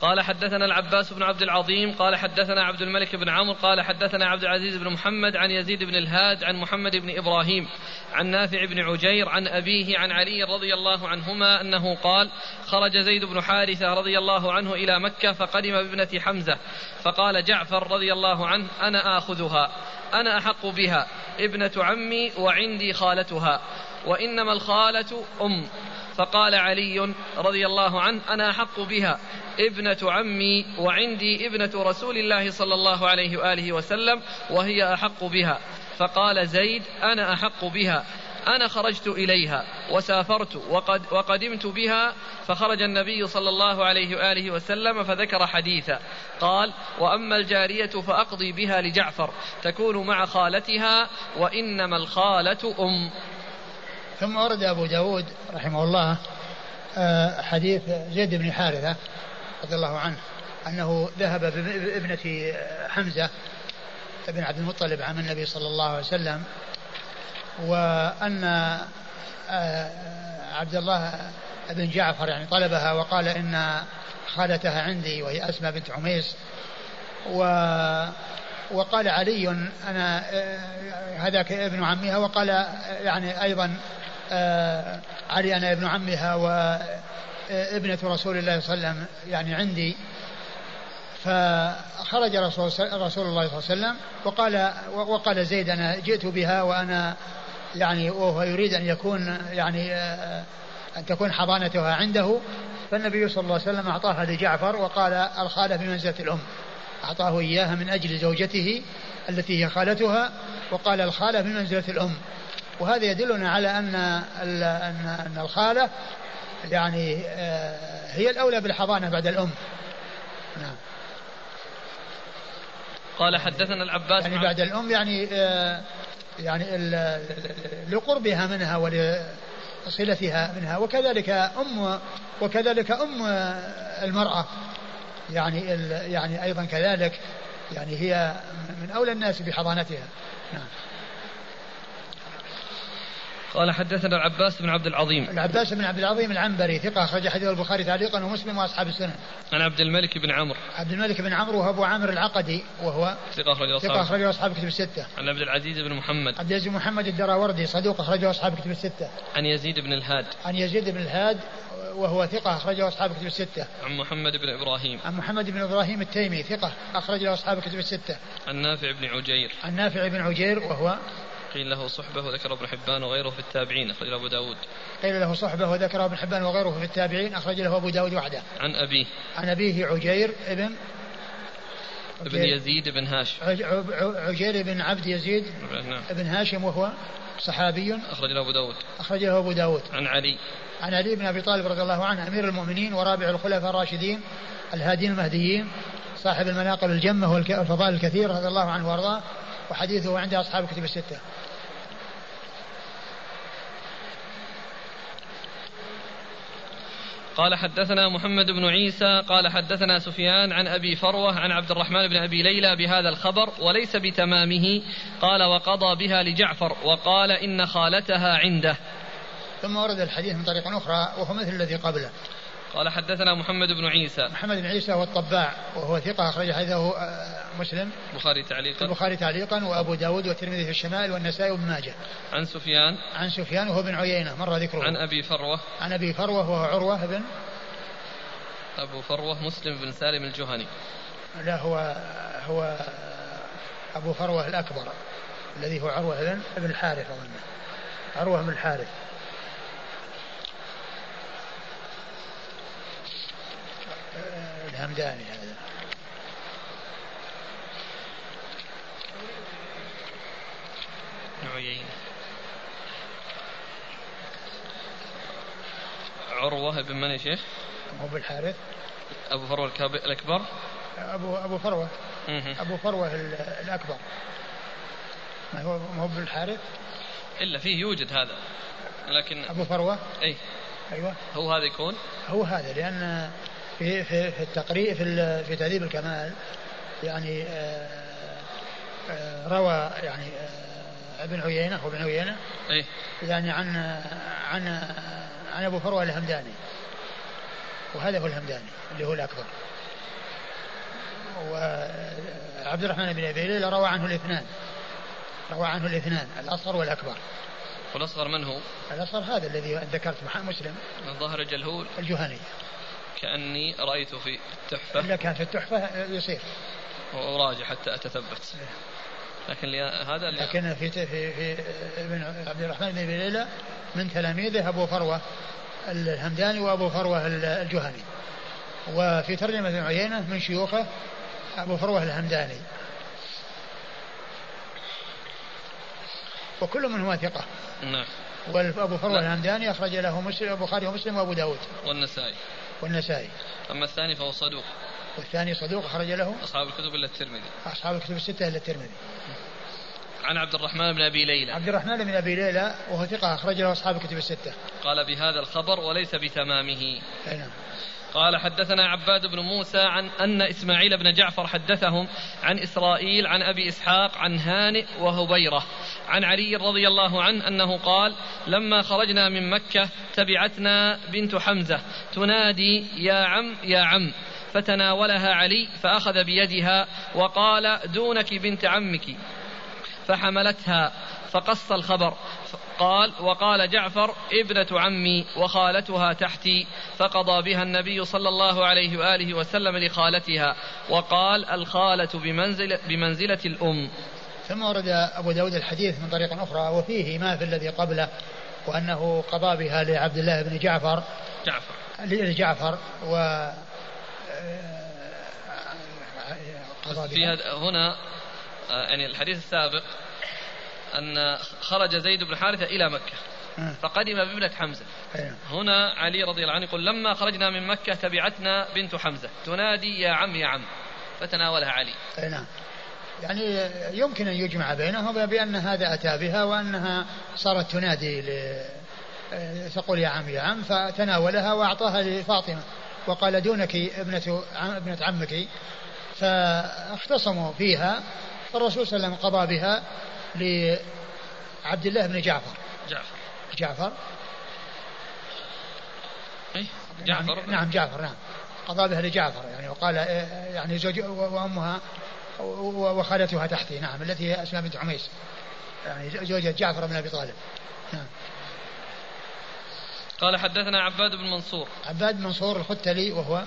قال حدثنا العباس بن عبد العظيم قال حدثنا عبد الملك بن عمرو قال حدثنا عبد العزيز بن محمد عن يزيد بن الهاد عن محمد بن إبراهيم عن نافع بن عجير عن أبيه عن علي رضي الله عنهما أنه قال خرج زيد بن حارثة رضي الله عنه إلى مكة فقدم بابنة حمزة فقال جعفر رضي الله عنه أنا آخذها أنا أحق بها ابنة عمي وعندي خالتها وإنما الخالة أم. فقال علي رضي الله عنه أنا أحق بها ابنة عمي وعندي ابنة رسول الله صلى الله عليه وآله وسلم وهي أحق بها. فقال زيد أنا أحق بها. أنا خرجت إليها وسافرت وقد وقدمت بها فخرج النبي صلى الله عليه وآله وسلم فذكر حديثا. قال وأما الجارية فأقضي بها لجعفر تكون مع خالتها وإنما الخالة أم. ثم ورد أبو داود رحمه الله آه، حديث زيد بن حارثة رضي الله عنه أنه ذهب بابنة حمزة بن عبد المطلب عم النبي صلى الله عليه وسلم وأن آه، عبد الله بن جعفر يعني طلبها وقال إن خالتها عندي وهي أسماء بنت عميس و وقال علي أنا آه، هذاك ابن عمها وقال يعني أيضا آه، علي أنا ابن عمها وابنة رسول الله صلى الله عليه وسلم يعني عندي. فخرج رسول, رسول الله صلى الله عليه وسلم وقال وقال زيد أنا جئت بها وأنا يعني وهو يريد أن يكون يعني آه، أن تكون حضانتها عنده. فالنبي صلى الله عليه وسلم أعطاها لجعفر وقال الخالة بمنزلة الأم. أعطاه إياها من أجل زوجته التي هي خالتها وقال الخالة بمنزلة الأم. وهذا يدلنا على أن ان أن الخالة يعني آه، هي الأولى بالحضانة بعد الأم. نعم. قال حدثنا العباس يعني بعد الأم يعني آه يعني لقربها منها ولصلتها منها وكذلك أم وكذلك أم المرأة. يعني يعني أيضا كذلك يعني هي من أولى الناس بحضانتها. نعم. قال حدثنا العباس بن عبد العظيم العباس بن عبد العظيم العنبري ثقة أخرج حديث البخاري تعليقا ومسلم وأصحاب السنن عن عبد الملك بن عمرو عبد الملك بن عمرو وهو أبو عامر العقدي وهو ثقة أخرج أصحاب ثقة أخرج أصحاب كتب الستة عن عبد العزيز بن محمد عبد العزيز بن محمد الدراوردي صدوق أخرجه أصحاب كتب الستة عن يزيد بن الهاد عن يزيد بن الهاد وهو ثقة أخرجه أصحاب كتب الستة. عن محمد بن إبراهيم. عن محمد بن إبراهيم التيمي ثقة أخرج له أصحاب كتب الستة. عن نافع بن عجير. عن نافع بن عجير وهو قيل له صحبة وذكر ابن حبان وغيره في التابعين أخرج له أبو داود. قيل له صحبة وذكر ابن حبان وغيره في التابعين أخرج له أبو داود وحده. عن أبيه. عن أبيه عجير ابن ابن يزيد بن هاشم. عجير بن عبد يزيد نعم. ابن هاشم وهو صحابي. أخرج له أبو داود. أخرج له أبو داود. عن علي. عن علي بن أبي طالب رضي الله عنه أمير المؤمنين ورابع الخلفاء الراشدين الهادين المهديين صاحب المناقب الجمة والفضائل الكثير رضي الله عنه وأرضاه. وحديثه عند أصحاب الكتب الستة. قال حدثنا محمد بن عيسى قال حدثنا سفيان عن أبي فروة عن عبد الرحمن بن أبي ليلى بهذا الخبر وليس بتمامه. قال وقضى بها لجعفر وقال إن خالتها عنده. ثم ورد الحديث من طريق أخرى وهو مثل الذي قبله. قال حدثنا محمد بن عيسى. محمد بن عيسى هو الطباع وهو ثقة أخرج حديثه آه، مسلم. البخاري تعليقا. البخاري تعليقا وأبو داود والترمذي في الشمال والنسائي وابن ماجه. عن سفيان. عن سفيان وهو بن عيينة مر ذكره. عن أبي فروة. عن أبي فروة وهو عروة بن أبو فروة مسلم بن سالم الجهني. لا هو هو أبو فروة الأكبر الذي هو عروة بن الحارث أظن عروة بن الحارث. الهمداني هذا عيينة عروة بن من يا شيخ؟ هو بالحارث. أبو فروة الأكبر. أبو أبو فروة. أبو فروة الأكبر. ما هو ما هو بالحارث؟ إلا فيه يوجد هذا. لكن أبو فروة؟ أي أيوة. هو هذا يكون؟ هو هذا لأن في في في التقريب في في تهذيب الكمال يعني آه، آه، روى يعني آه، ابن عيينة هو ابن عيينة إيه؟ يعني عن عن عن أبو فروة الهمداني. وهذا هو الهمداني اللي هو الأكبر. وعبد الرحمن بن أبي ليلى روى عنه الاثنان. روى عنه الاثنان الأصغر والأكبر. والأصغر من هو؟ الأصغر هذا الذي ذكرت مسلم. الظاهر الجلهول. الجهني. كأني رأيته في التحفة. إلا كان في التحفة يصير. وأراجع حتى أتثبت. لكن هذا اللي لكن في في في ابن عبد الرحمن بن ليلى من تلاميذه أبو فروة الهمداني وأبو فروة الجهني. وفي ترجمة ابن عيينة من شيوخه أبو فروة الهمداني. وكل منهما ثقة. نعم. وأبو فروة الهمداني أخرج له مسلم البخاري ومسلم وأبو داود. والنسائي. والنسائي. أما الثاني فهو صدوق. والثاني صدوق أخرج له أصحاب الكتب إلا الترمذي. أصحاب الكتب الستة إلا الترمذي. عن عبد الرحمن بن أبي ليلى. عبد الرحمن بن أبي ليلى وهو ثقة أخرج له أصحاب الكتب الستة. قال بهذا الخبر وليس بتمامه. نعم. قال حدثنا عباد بن موسى عن أن إسماعيل بن جعفر حدثهم عن إسرائيل عن أبي إسحاق عن هانئ وهبيرة عن علي رضي الله عنه أنه قال لما خرجنا من مكة تبعتنا بنت حمزة تنادي يا عم يا عم. فتناولها علي فأخذ بيدها وقال دونك بنت عمك. فحملتها فقص الخبر. قال وقال جعفر ابنة عمي وخالتها تحتي فقضى بها النبي صلى الله عليه وآله وسلم لخالتها. وقال الخالة بمنزلة, بمنزلة الأم. ثم ورد أبو داود الحديث من طريق أخرى وفيه ما في الذي قبله وأنه قضى بها لعبد الله بن جعفر. جعفر. لجعفر و قضى بها هنا يعني الحديث السابق أن خرج زيد بن حارثة إلى مكة. آه. فقدم بابنة حمزة. أيوه. هنا علي رضي الله عنه يقول لما خرجنا من مكة تبعتنا بنت حمزة. تنادي يا عم يا عم. فتناولها علي. أي نعم. يعني يمكن أن يجمع بينهما بأن هذا أتى بها وأنها صارت تنادي ل... تقول يا عم يا عم فتناولها وأعطاها لفاطمة. وقال دونك ابنة ابنة عمك. فاختصموا فيها فالرسول صلى الله عليه وسلم قضى بها. لعبد الله بن جعفر. جعفر. جعفر. إيه؟ جعفر. نعم, نعم جعفر نعم. قضى بها لجعفر يعني وقال يعني زوج وأمها وخالتها تحتي نعم التي هي أسماء بنت عميس. يعني زوجة جعفر بن أبي طالب. نعم. قال حدثنا عباد بن منصور. عباد بن منصور الختلي وهو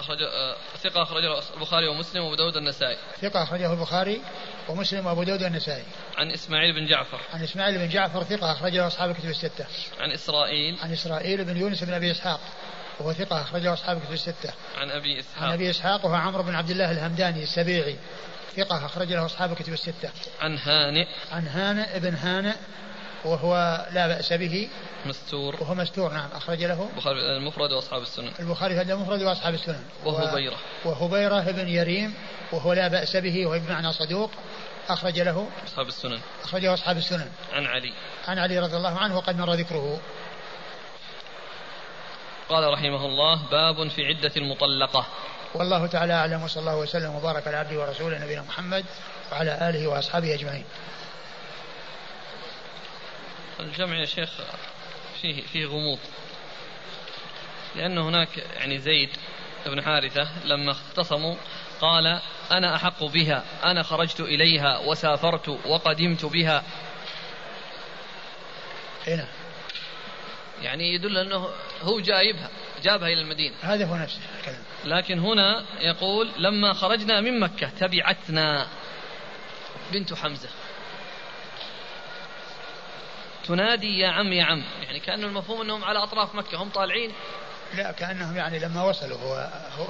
أخرج آه، ثقة أخرجه البخاري ومسلم وأبو داود النسائي ثقة أخرجه البخاري ومسلم وأبو داود النسائي عن إسماعيل بن جعفر. عن إسماعيل بن جعفر ثقة أخرجه أصحاب الكتب الستة. عن إسرائيل. عن إسرائيل بن يونس بن أبي إسحاق. وهو ثقة أخرجه أصحاب الكتب الستة. عن أبي إسحاق. عن أبي إسحاق وهو عمرو بن عبد الله الهمداني السبيعي. ثقة أخرج له أصحاب الكتب الستة. عن هانئ. عن هانئ بن هانئ وهو لا بأس به. مستور. وهو مستور نعم. أخرج له. البخاري المفرد وأصحاب السنن. البخاري هذا المفرد وأصحاب السنن. وهبيرة وهبيرة بن يريم وهو لا بأس به وهو بمعنى صدوق. أخرج له. أصحاب السنن. أخرجه أصحاب السنن. عن علي. عن علي رضي الله عنه وقد مر ذكره. قال رحمه الله باب في عدة المطلقة. والله تعالى أعلم وصلى الله وسلم وبارك على عبده ورسوله نبينا محمد وعلى آله وأصحابه أجمعين. الجمع يا شيخ فيه فيه غموض. لأن هناك يعني زيد بن حارثة لما اختصموا قال أنا أحق بها أنا خرجت إليها وسافرت وقدمت بها. هنا. يعني يدل أنه هو جايبها جابها إلى المدينة. هذا هو نفسه الكلام لكن هنا يقول لما خرجنا من مكة تبعتنا بنت حمزة. تنادي يا عم يا عم. يعني كأن المفهوم أنهم على أطراف مكة هم طالعين. لا كأنهم يعني لما وصلوا هو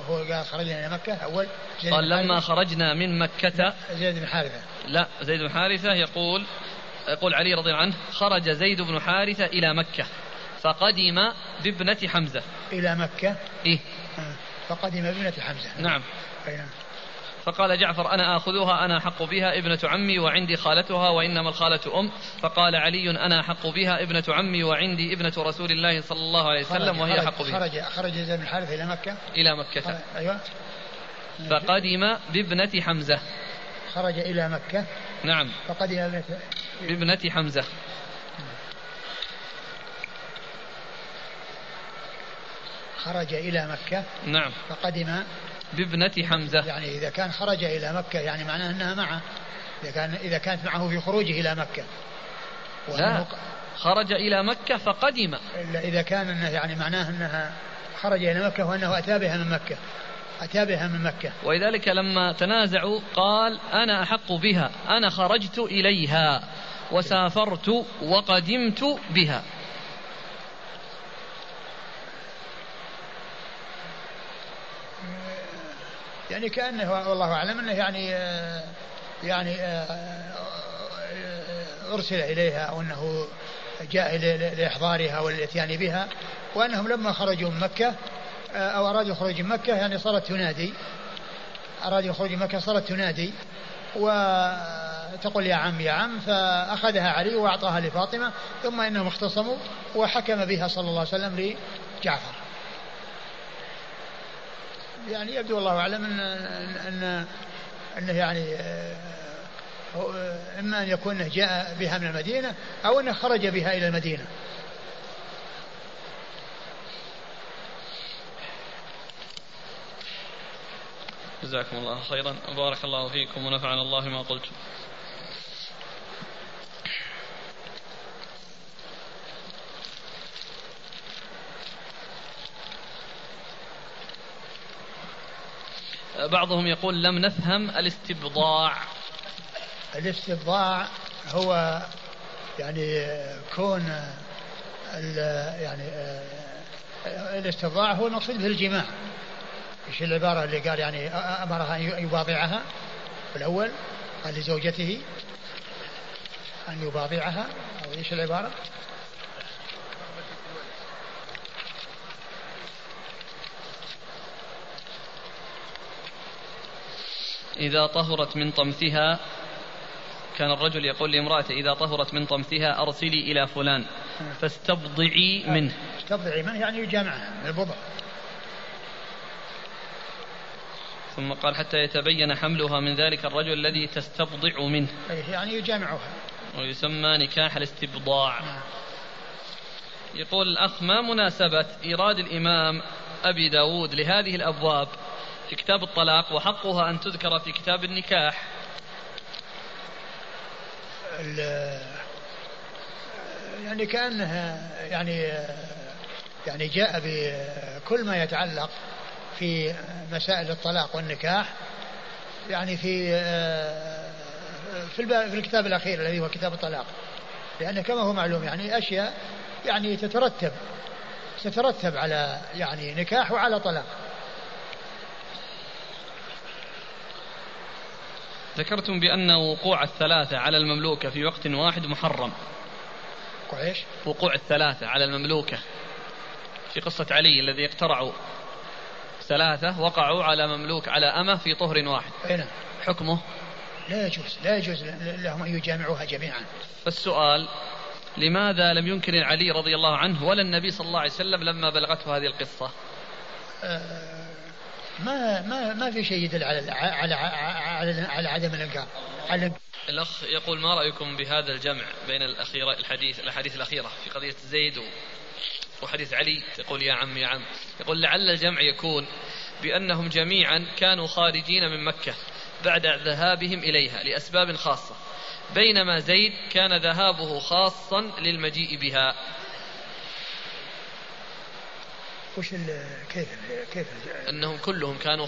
هو قال خرجنا إلى مكة أول قال لما خرجنا من مكة زيد بن حارثة. لا زيد بن حارثة يقول يقول علي رضي الله عنه خرج زيد بن حارثة إلى مكة فقدم بابنة حمزة. إلى مكة؟ إيه. آه. فقدم بابنة حمزة. نعم. نعم. فقال جعفر أنا آخذها أنا أحق بها ابنة عمي وعندي خالتها وإنما الخالة أم. فقال علي أنا أحق بها ابنة عمي وعندي ابنة رسول الله صلى الله عليه وسلم وهي أحق بها. خرج خرج زيد بن الحارث إلى مكة. إلى مكة. أيوة. فقدم بابنة حمزة. خرج إلى مكة. نعم. فقدم بابنة حمزة. خرج إلى مكة. نعم. فقدم بابنة حمزة. يعني إذا كان خرج إلى مكة يعني معناه أنها معه. إذا كان إذا كانت معه في خروجه إلى مكة. لا خرج إلى مكة فقدم. إذا كان أنه يعني معناه أنها خرج إلى مكة وأنه أتى بها من مكة. أتى بها من مكة. ولذلك لما تنازعوا قال أنا أحق بها أنا خرجت إليها وسافرت وقدمت بها. يعني كأنه والله أعلم أنه يعني يعني أرسل إليها أو أنه جاء لإحضارها والإتيان بها وأنهم لما خرجوا من مكة أو أرادوا الخروج من مكة يعني صارت تنادي. أرادوا الخروج من مكة صارت تنادي. وتقول يا عم يا عم فأخذها علي وأعطاها لفاطمة ثم إنهم اختصموا وحكم بها صلى الله عليه وسلم لجعفر. يعني يبدو الله أعلم أن, أن أنه يعني آه، إما أن يكون جاء بها من المدينة أو أنه خرج بها إلى المدينة. جزاكم الله خيرا. وبارك الله فيكم ونفعنا الله ما قلتم. بعضهم يقول لم نفهم الاستبضاع. الاستبضاع هو يعني كون يعني الاستبضاع هو المقصود به الجماع إيش العبارة اللي قال يعني أمرها أن يباضعها؟ في الأول قال لزوجته أن يباضعها. أو إيش العبارة؟ إذا طهرت من طمثها كان الرجل يقول لامرأته إذا طهرت من طمثها أرسلي إلى فلان فاستبضعي منه. استبضعي منه يعني يجامعها من البضع. ثم قال حتى يتبين حملها من ذلك الرجل الذي تستبضع منه. يعني يجامعها. ويسمى نكاح الاستبضاع. نعم. يقول الأخ ما مناسبة إيراد الإمام أبي داود لهذه الأبواب في كتاب الطلاق وحقها أن تذكر في كتاب النكاح. يعني كأنها يعني يعني جاء بكل ما يتعلق في مسائل الطلاق والنكاح. يعني في في, في الكتاب الأخير الذي هو كتاب الطلاق. لأن كما هو معلوم يعني أشياء يعني تترتب تترتب على يعني نكاح وعلى طلاق. ذكرتم بأن وقوع الثلاثة على المملوكة في وقت واحد محرم. إيش؟ وقوع الثلاثة على المملوكة. في قصة علي الذي اقترعوا. ثلاثة وقعوا على مملوك على أمة في طهر واحد. نعم. حكمه؟ لا يجوز لا يجوز لهم أن يجامعوها جميعا. فالسؤال لماذا لم ينكر علي رضي الله عنه ولا النبي صلى الله عليه وسلم لما بلغته هذه القصة؟ آه ما ما ما في شيء يدل على على على, على عدم الإنكار. على الأخ يقول ما رأيكم بهذا الجمع بين الاخيره الحديث الأحاديث الأخيرة في قضية زيد وحديث علي؟ يقول يا عم يا عم. يقول لعل الجمع يكون بأنهم جميعا كانوا خارجين من مكة بعد ذهابهم إليها لأسباب خاصة بينما زيد كان ذهابه خاصا للمجيء بها. وش كيف كيف أنهم كلهم كانوا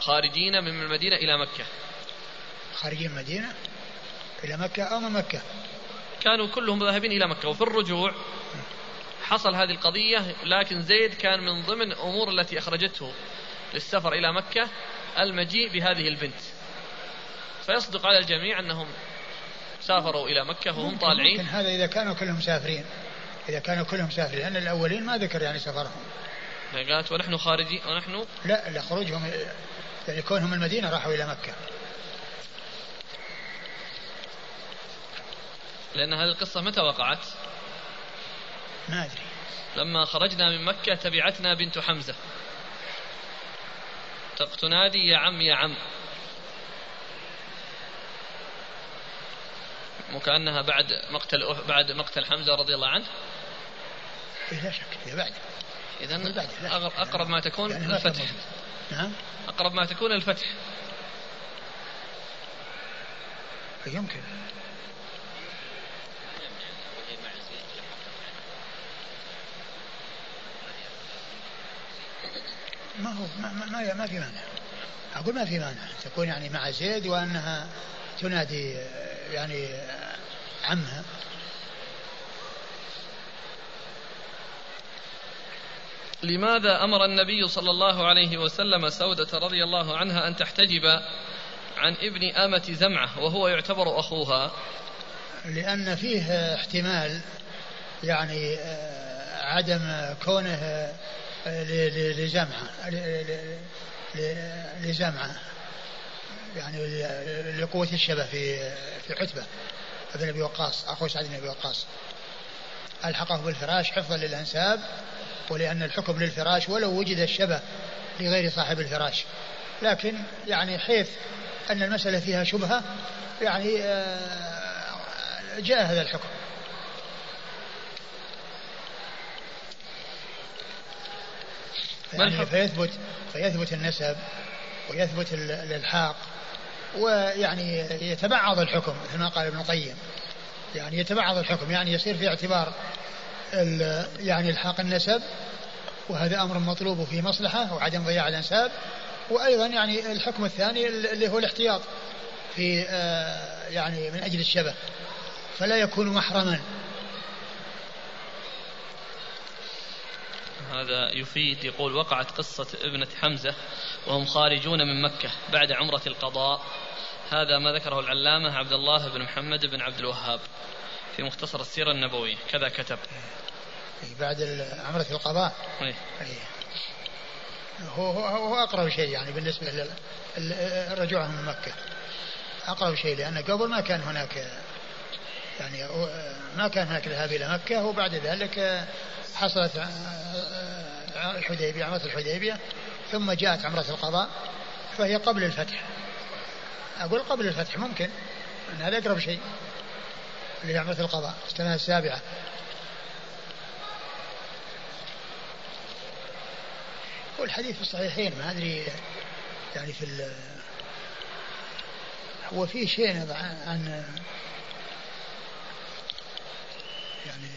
خارجين من المدينة إلى مكة. خارجين من المدينة إلى مكة أو من مكة؟ كانوا كلهم ذاهبين إلى مكة. وفي الرجوع حصل هذه القضية لكن زيد كان من ضمن الأمور التي أخرجته للسفر إلى مكة المجيء بهذه البنت. فيصدق على الجميع أنهم سافروا إلى مكة وهم طالعين. ممكن هذا إذا كانوا كلهم مسافرين إذا كانوا كلهم مسافرين لأن الأولين ما ذكر يعني سفرهم. قالت ونحن خارجين ونحن لا لا خروجهم يعني كونهم المدينة راحوا إلى مكة. لأن هذه القصة متى وقعت؟ ما أدري. لما خرجنا من مكة تبعتنا بنت حمزة. تنادي يا عم يا عم. وكأنها بعد مقتل بعد مقتل حمزة رضي الله عنه. لا شك هي بعد. إذا أقرب ما تكون يعني الفتح. نعم. أقرب ما تكون الفتح. يمكن. ما هو ما, ما, ما في مانع. أقول ما في مانع. تكون يعني مع زيد وأنها تنادي يعني عمها. لماذا أمر النبي صلى الله عليه وسلم سودة رضي الله عنها أن تحتجب عن ابن آمة زمعة وهو يعتبر أخوها؟ لأن فيه احتمال يعني عدم كونه لجمعة لجمعة يعني لقوة الشبه في في عتبة ابن أبي وقاص أخو سعد بن أبي وقاص. ألحقه بالفراش حفظا للأنساب ولأن الحكم للفراش ولو وجد الشبه لغير صاحب الفراش. لكن يعني حيث أن المسألة فيها شبهة يعني آه، جاء هذا الحكم. يعني فيثبت فيثبت النسب ويثبت الإلحاق ويعني يتبعض الحكم مثل ما قال ابن القيم. يعني يتبعض الحكم يعني يصير في اعتبار يعني الحاق النسب وهذا أمر مطلوب في مصلحة وعدم ضياع الأنساب. وأيضا يعني الحكم الثاني اللي هو الاحتياط في آه، يعني من أجل الشبه. فلا يكون محرما. هذا يفيد يقول وقعت قصة ابنة حمزة وهم خارجون من مكة بعد عمرة القضاء. هذا ما ذكره العلامة عبد الله بن محمد بن عبد الوهاب في مختصر السيرة النبوية. كذا كتب. بعد عمرة القضاء. إيه. هو, هو, هو أقرب شيء يعني بالنسبة لرجوعهم من مكة. أقرب شيء لأن قبل ما كان هناك يعني ما كان هناك ذهاب إلى مكة. وبعد ذلك حصلت الحديبية عمرة الحديبية ثم جاءت عمرة القضاء فهي قبل الفتح. أقول قبل الفتح ممكن أن هذا أقرب شيء اللي هي عمرة القضاء السابعة والحديث في الصحيحين ما أدري يعني في هو في شيء عن يعني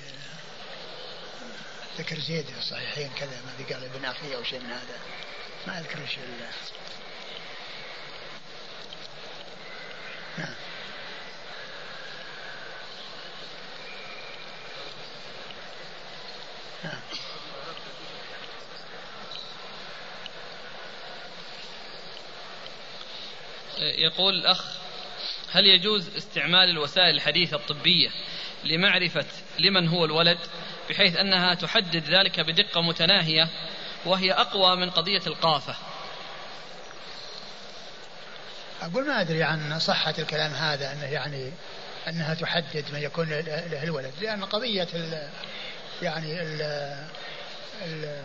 ذكر زيد في الصحيحين كذا ما قال ابن أخي أو شيء من هذا. ما أذكر إيش نعم. نعم. يقول الأخ هل يجوز استعمال الوسائل الحديثة الطبية لمعرفة لمن هو الولد بحيث أنها تحدد ذلك بدقة متناهية وهي أقوى من قضية القافة؟ أقول ما أدري عن صحة الكلام هذا أنه يعني أنها تحدد من يكون له الولد لأن قضية ال يعني ال ال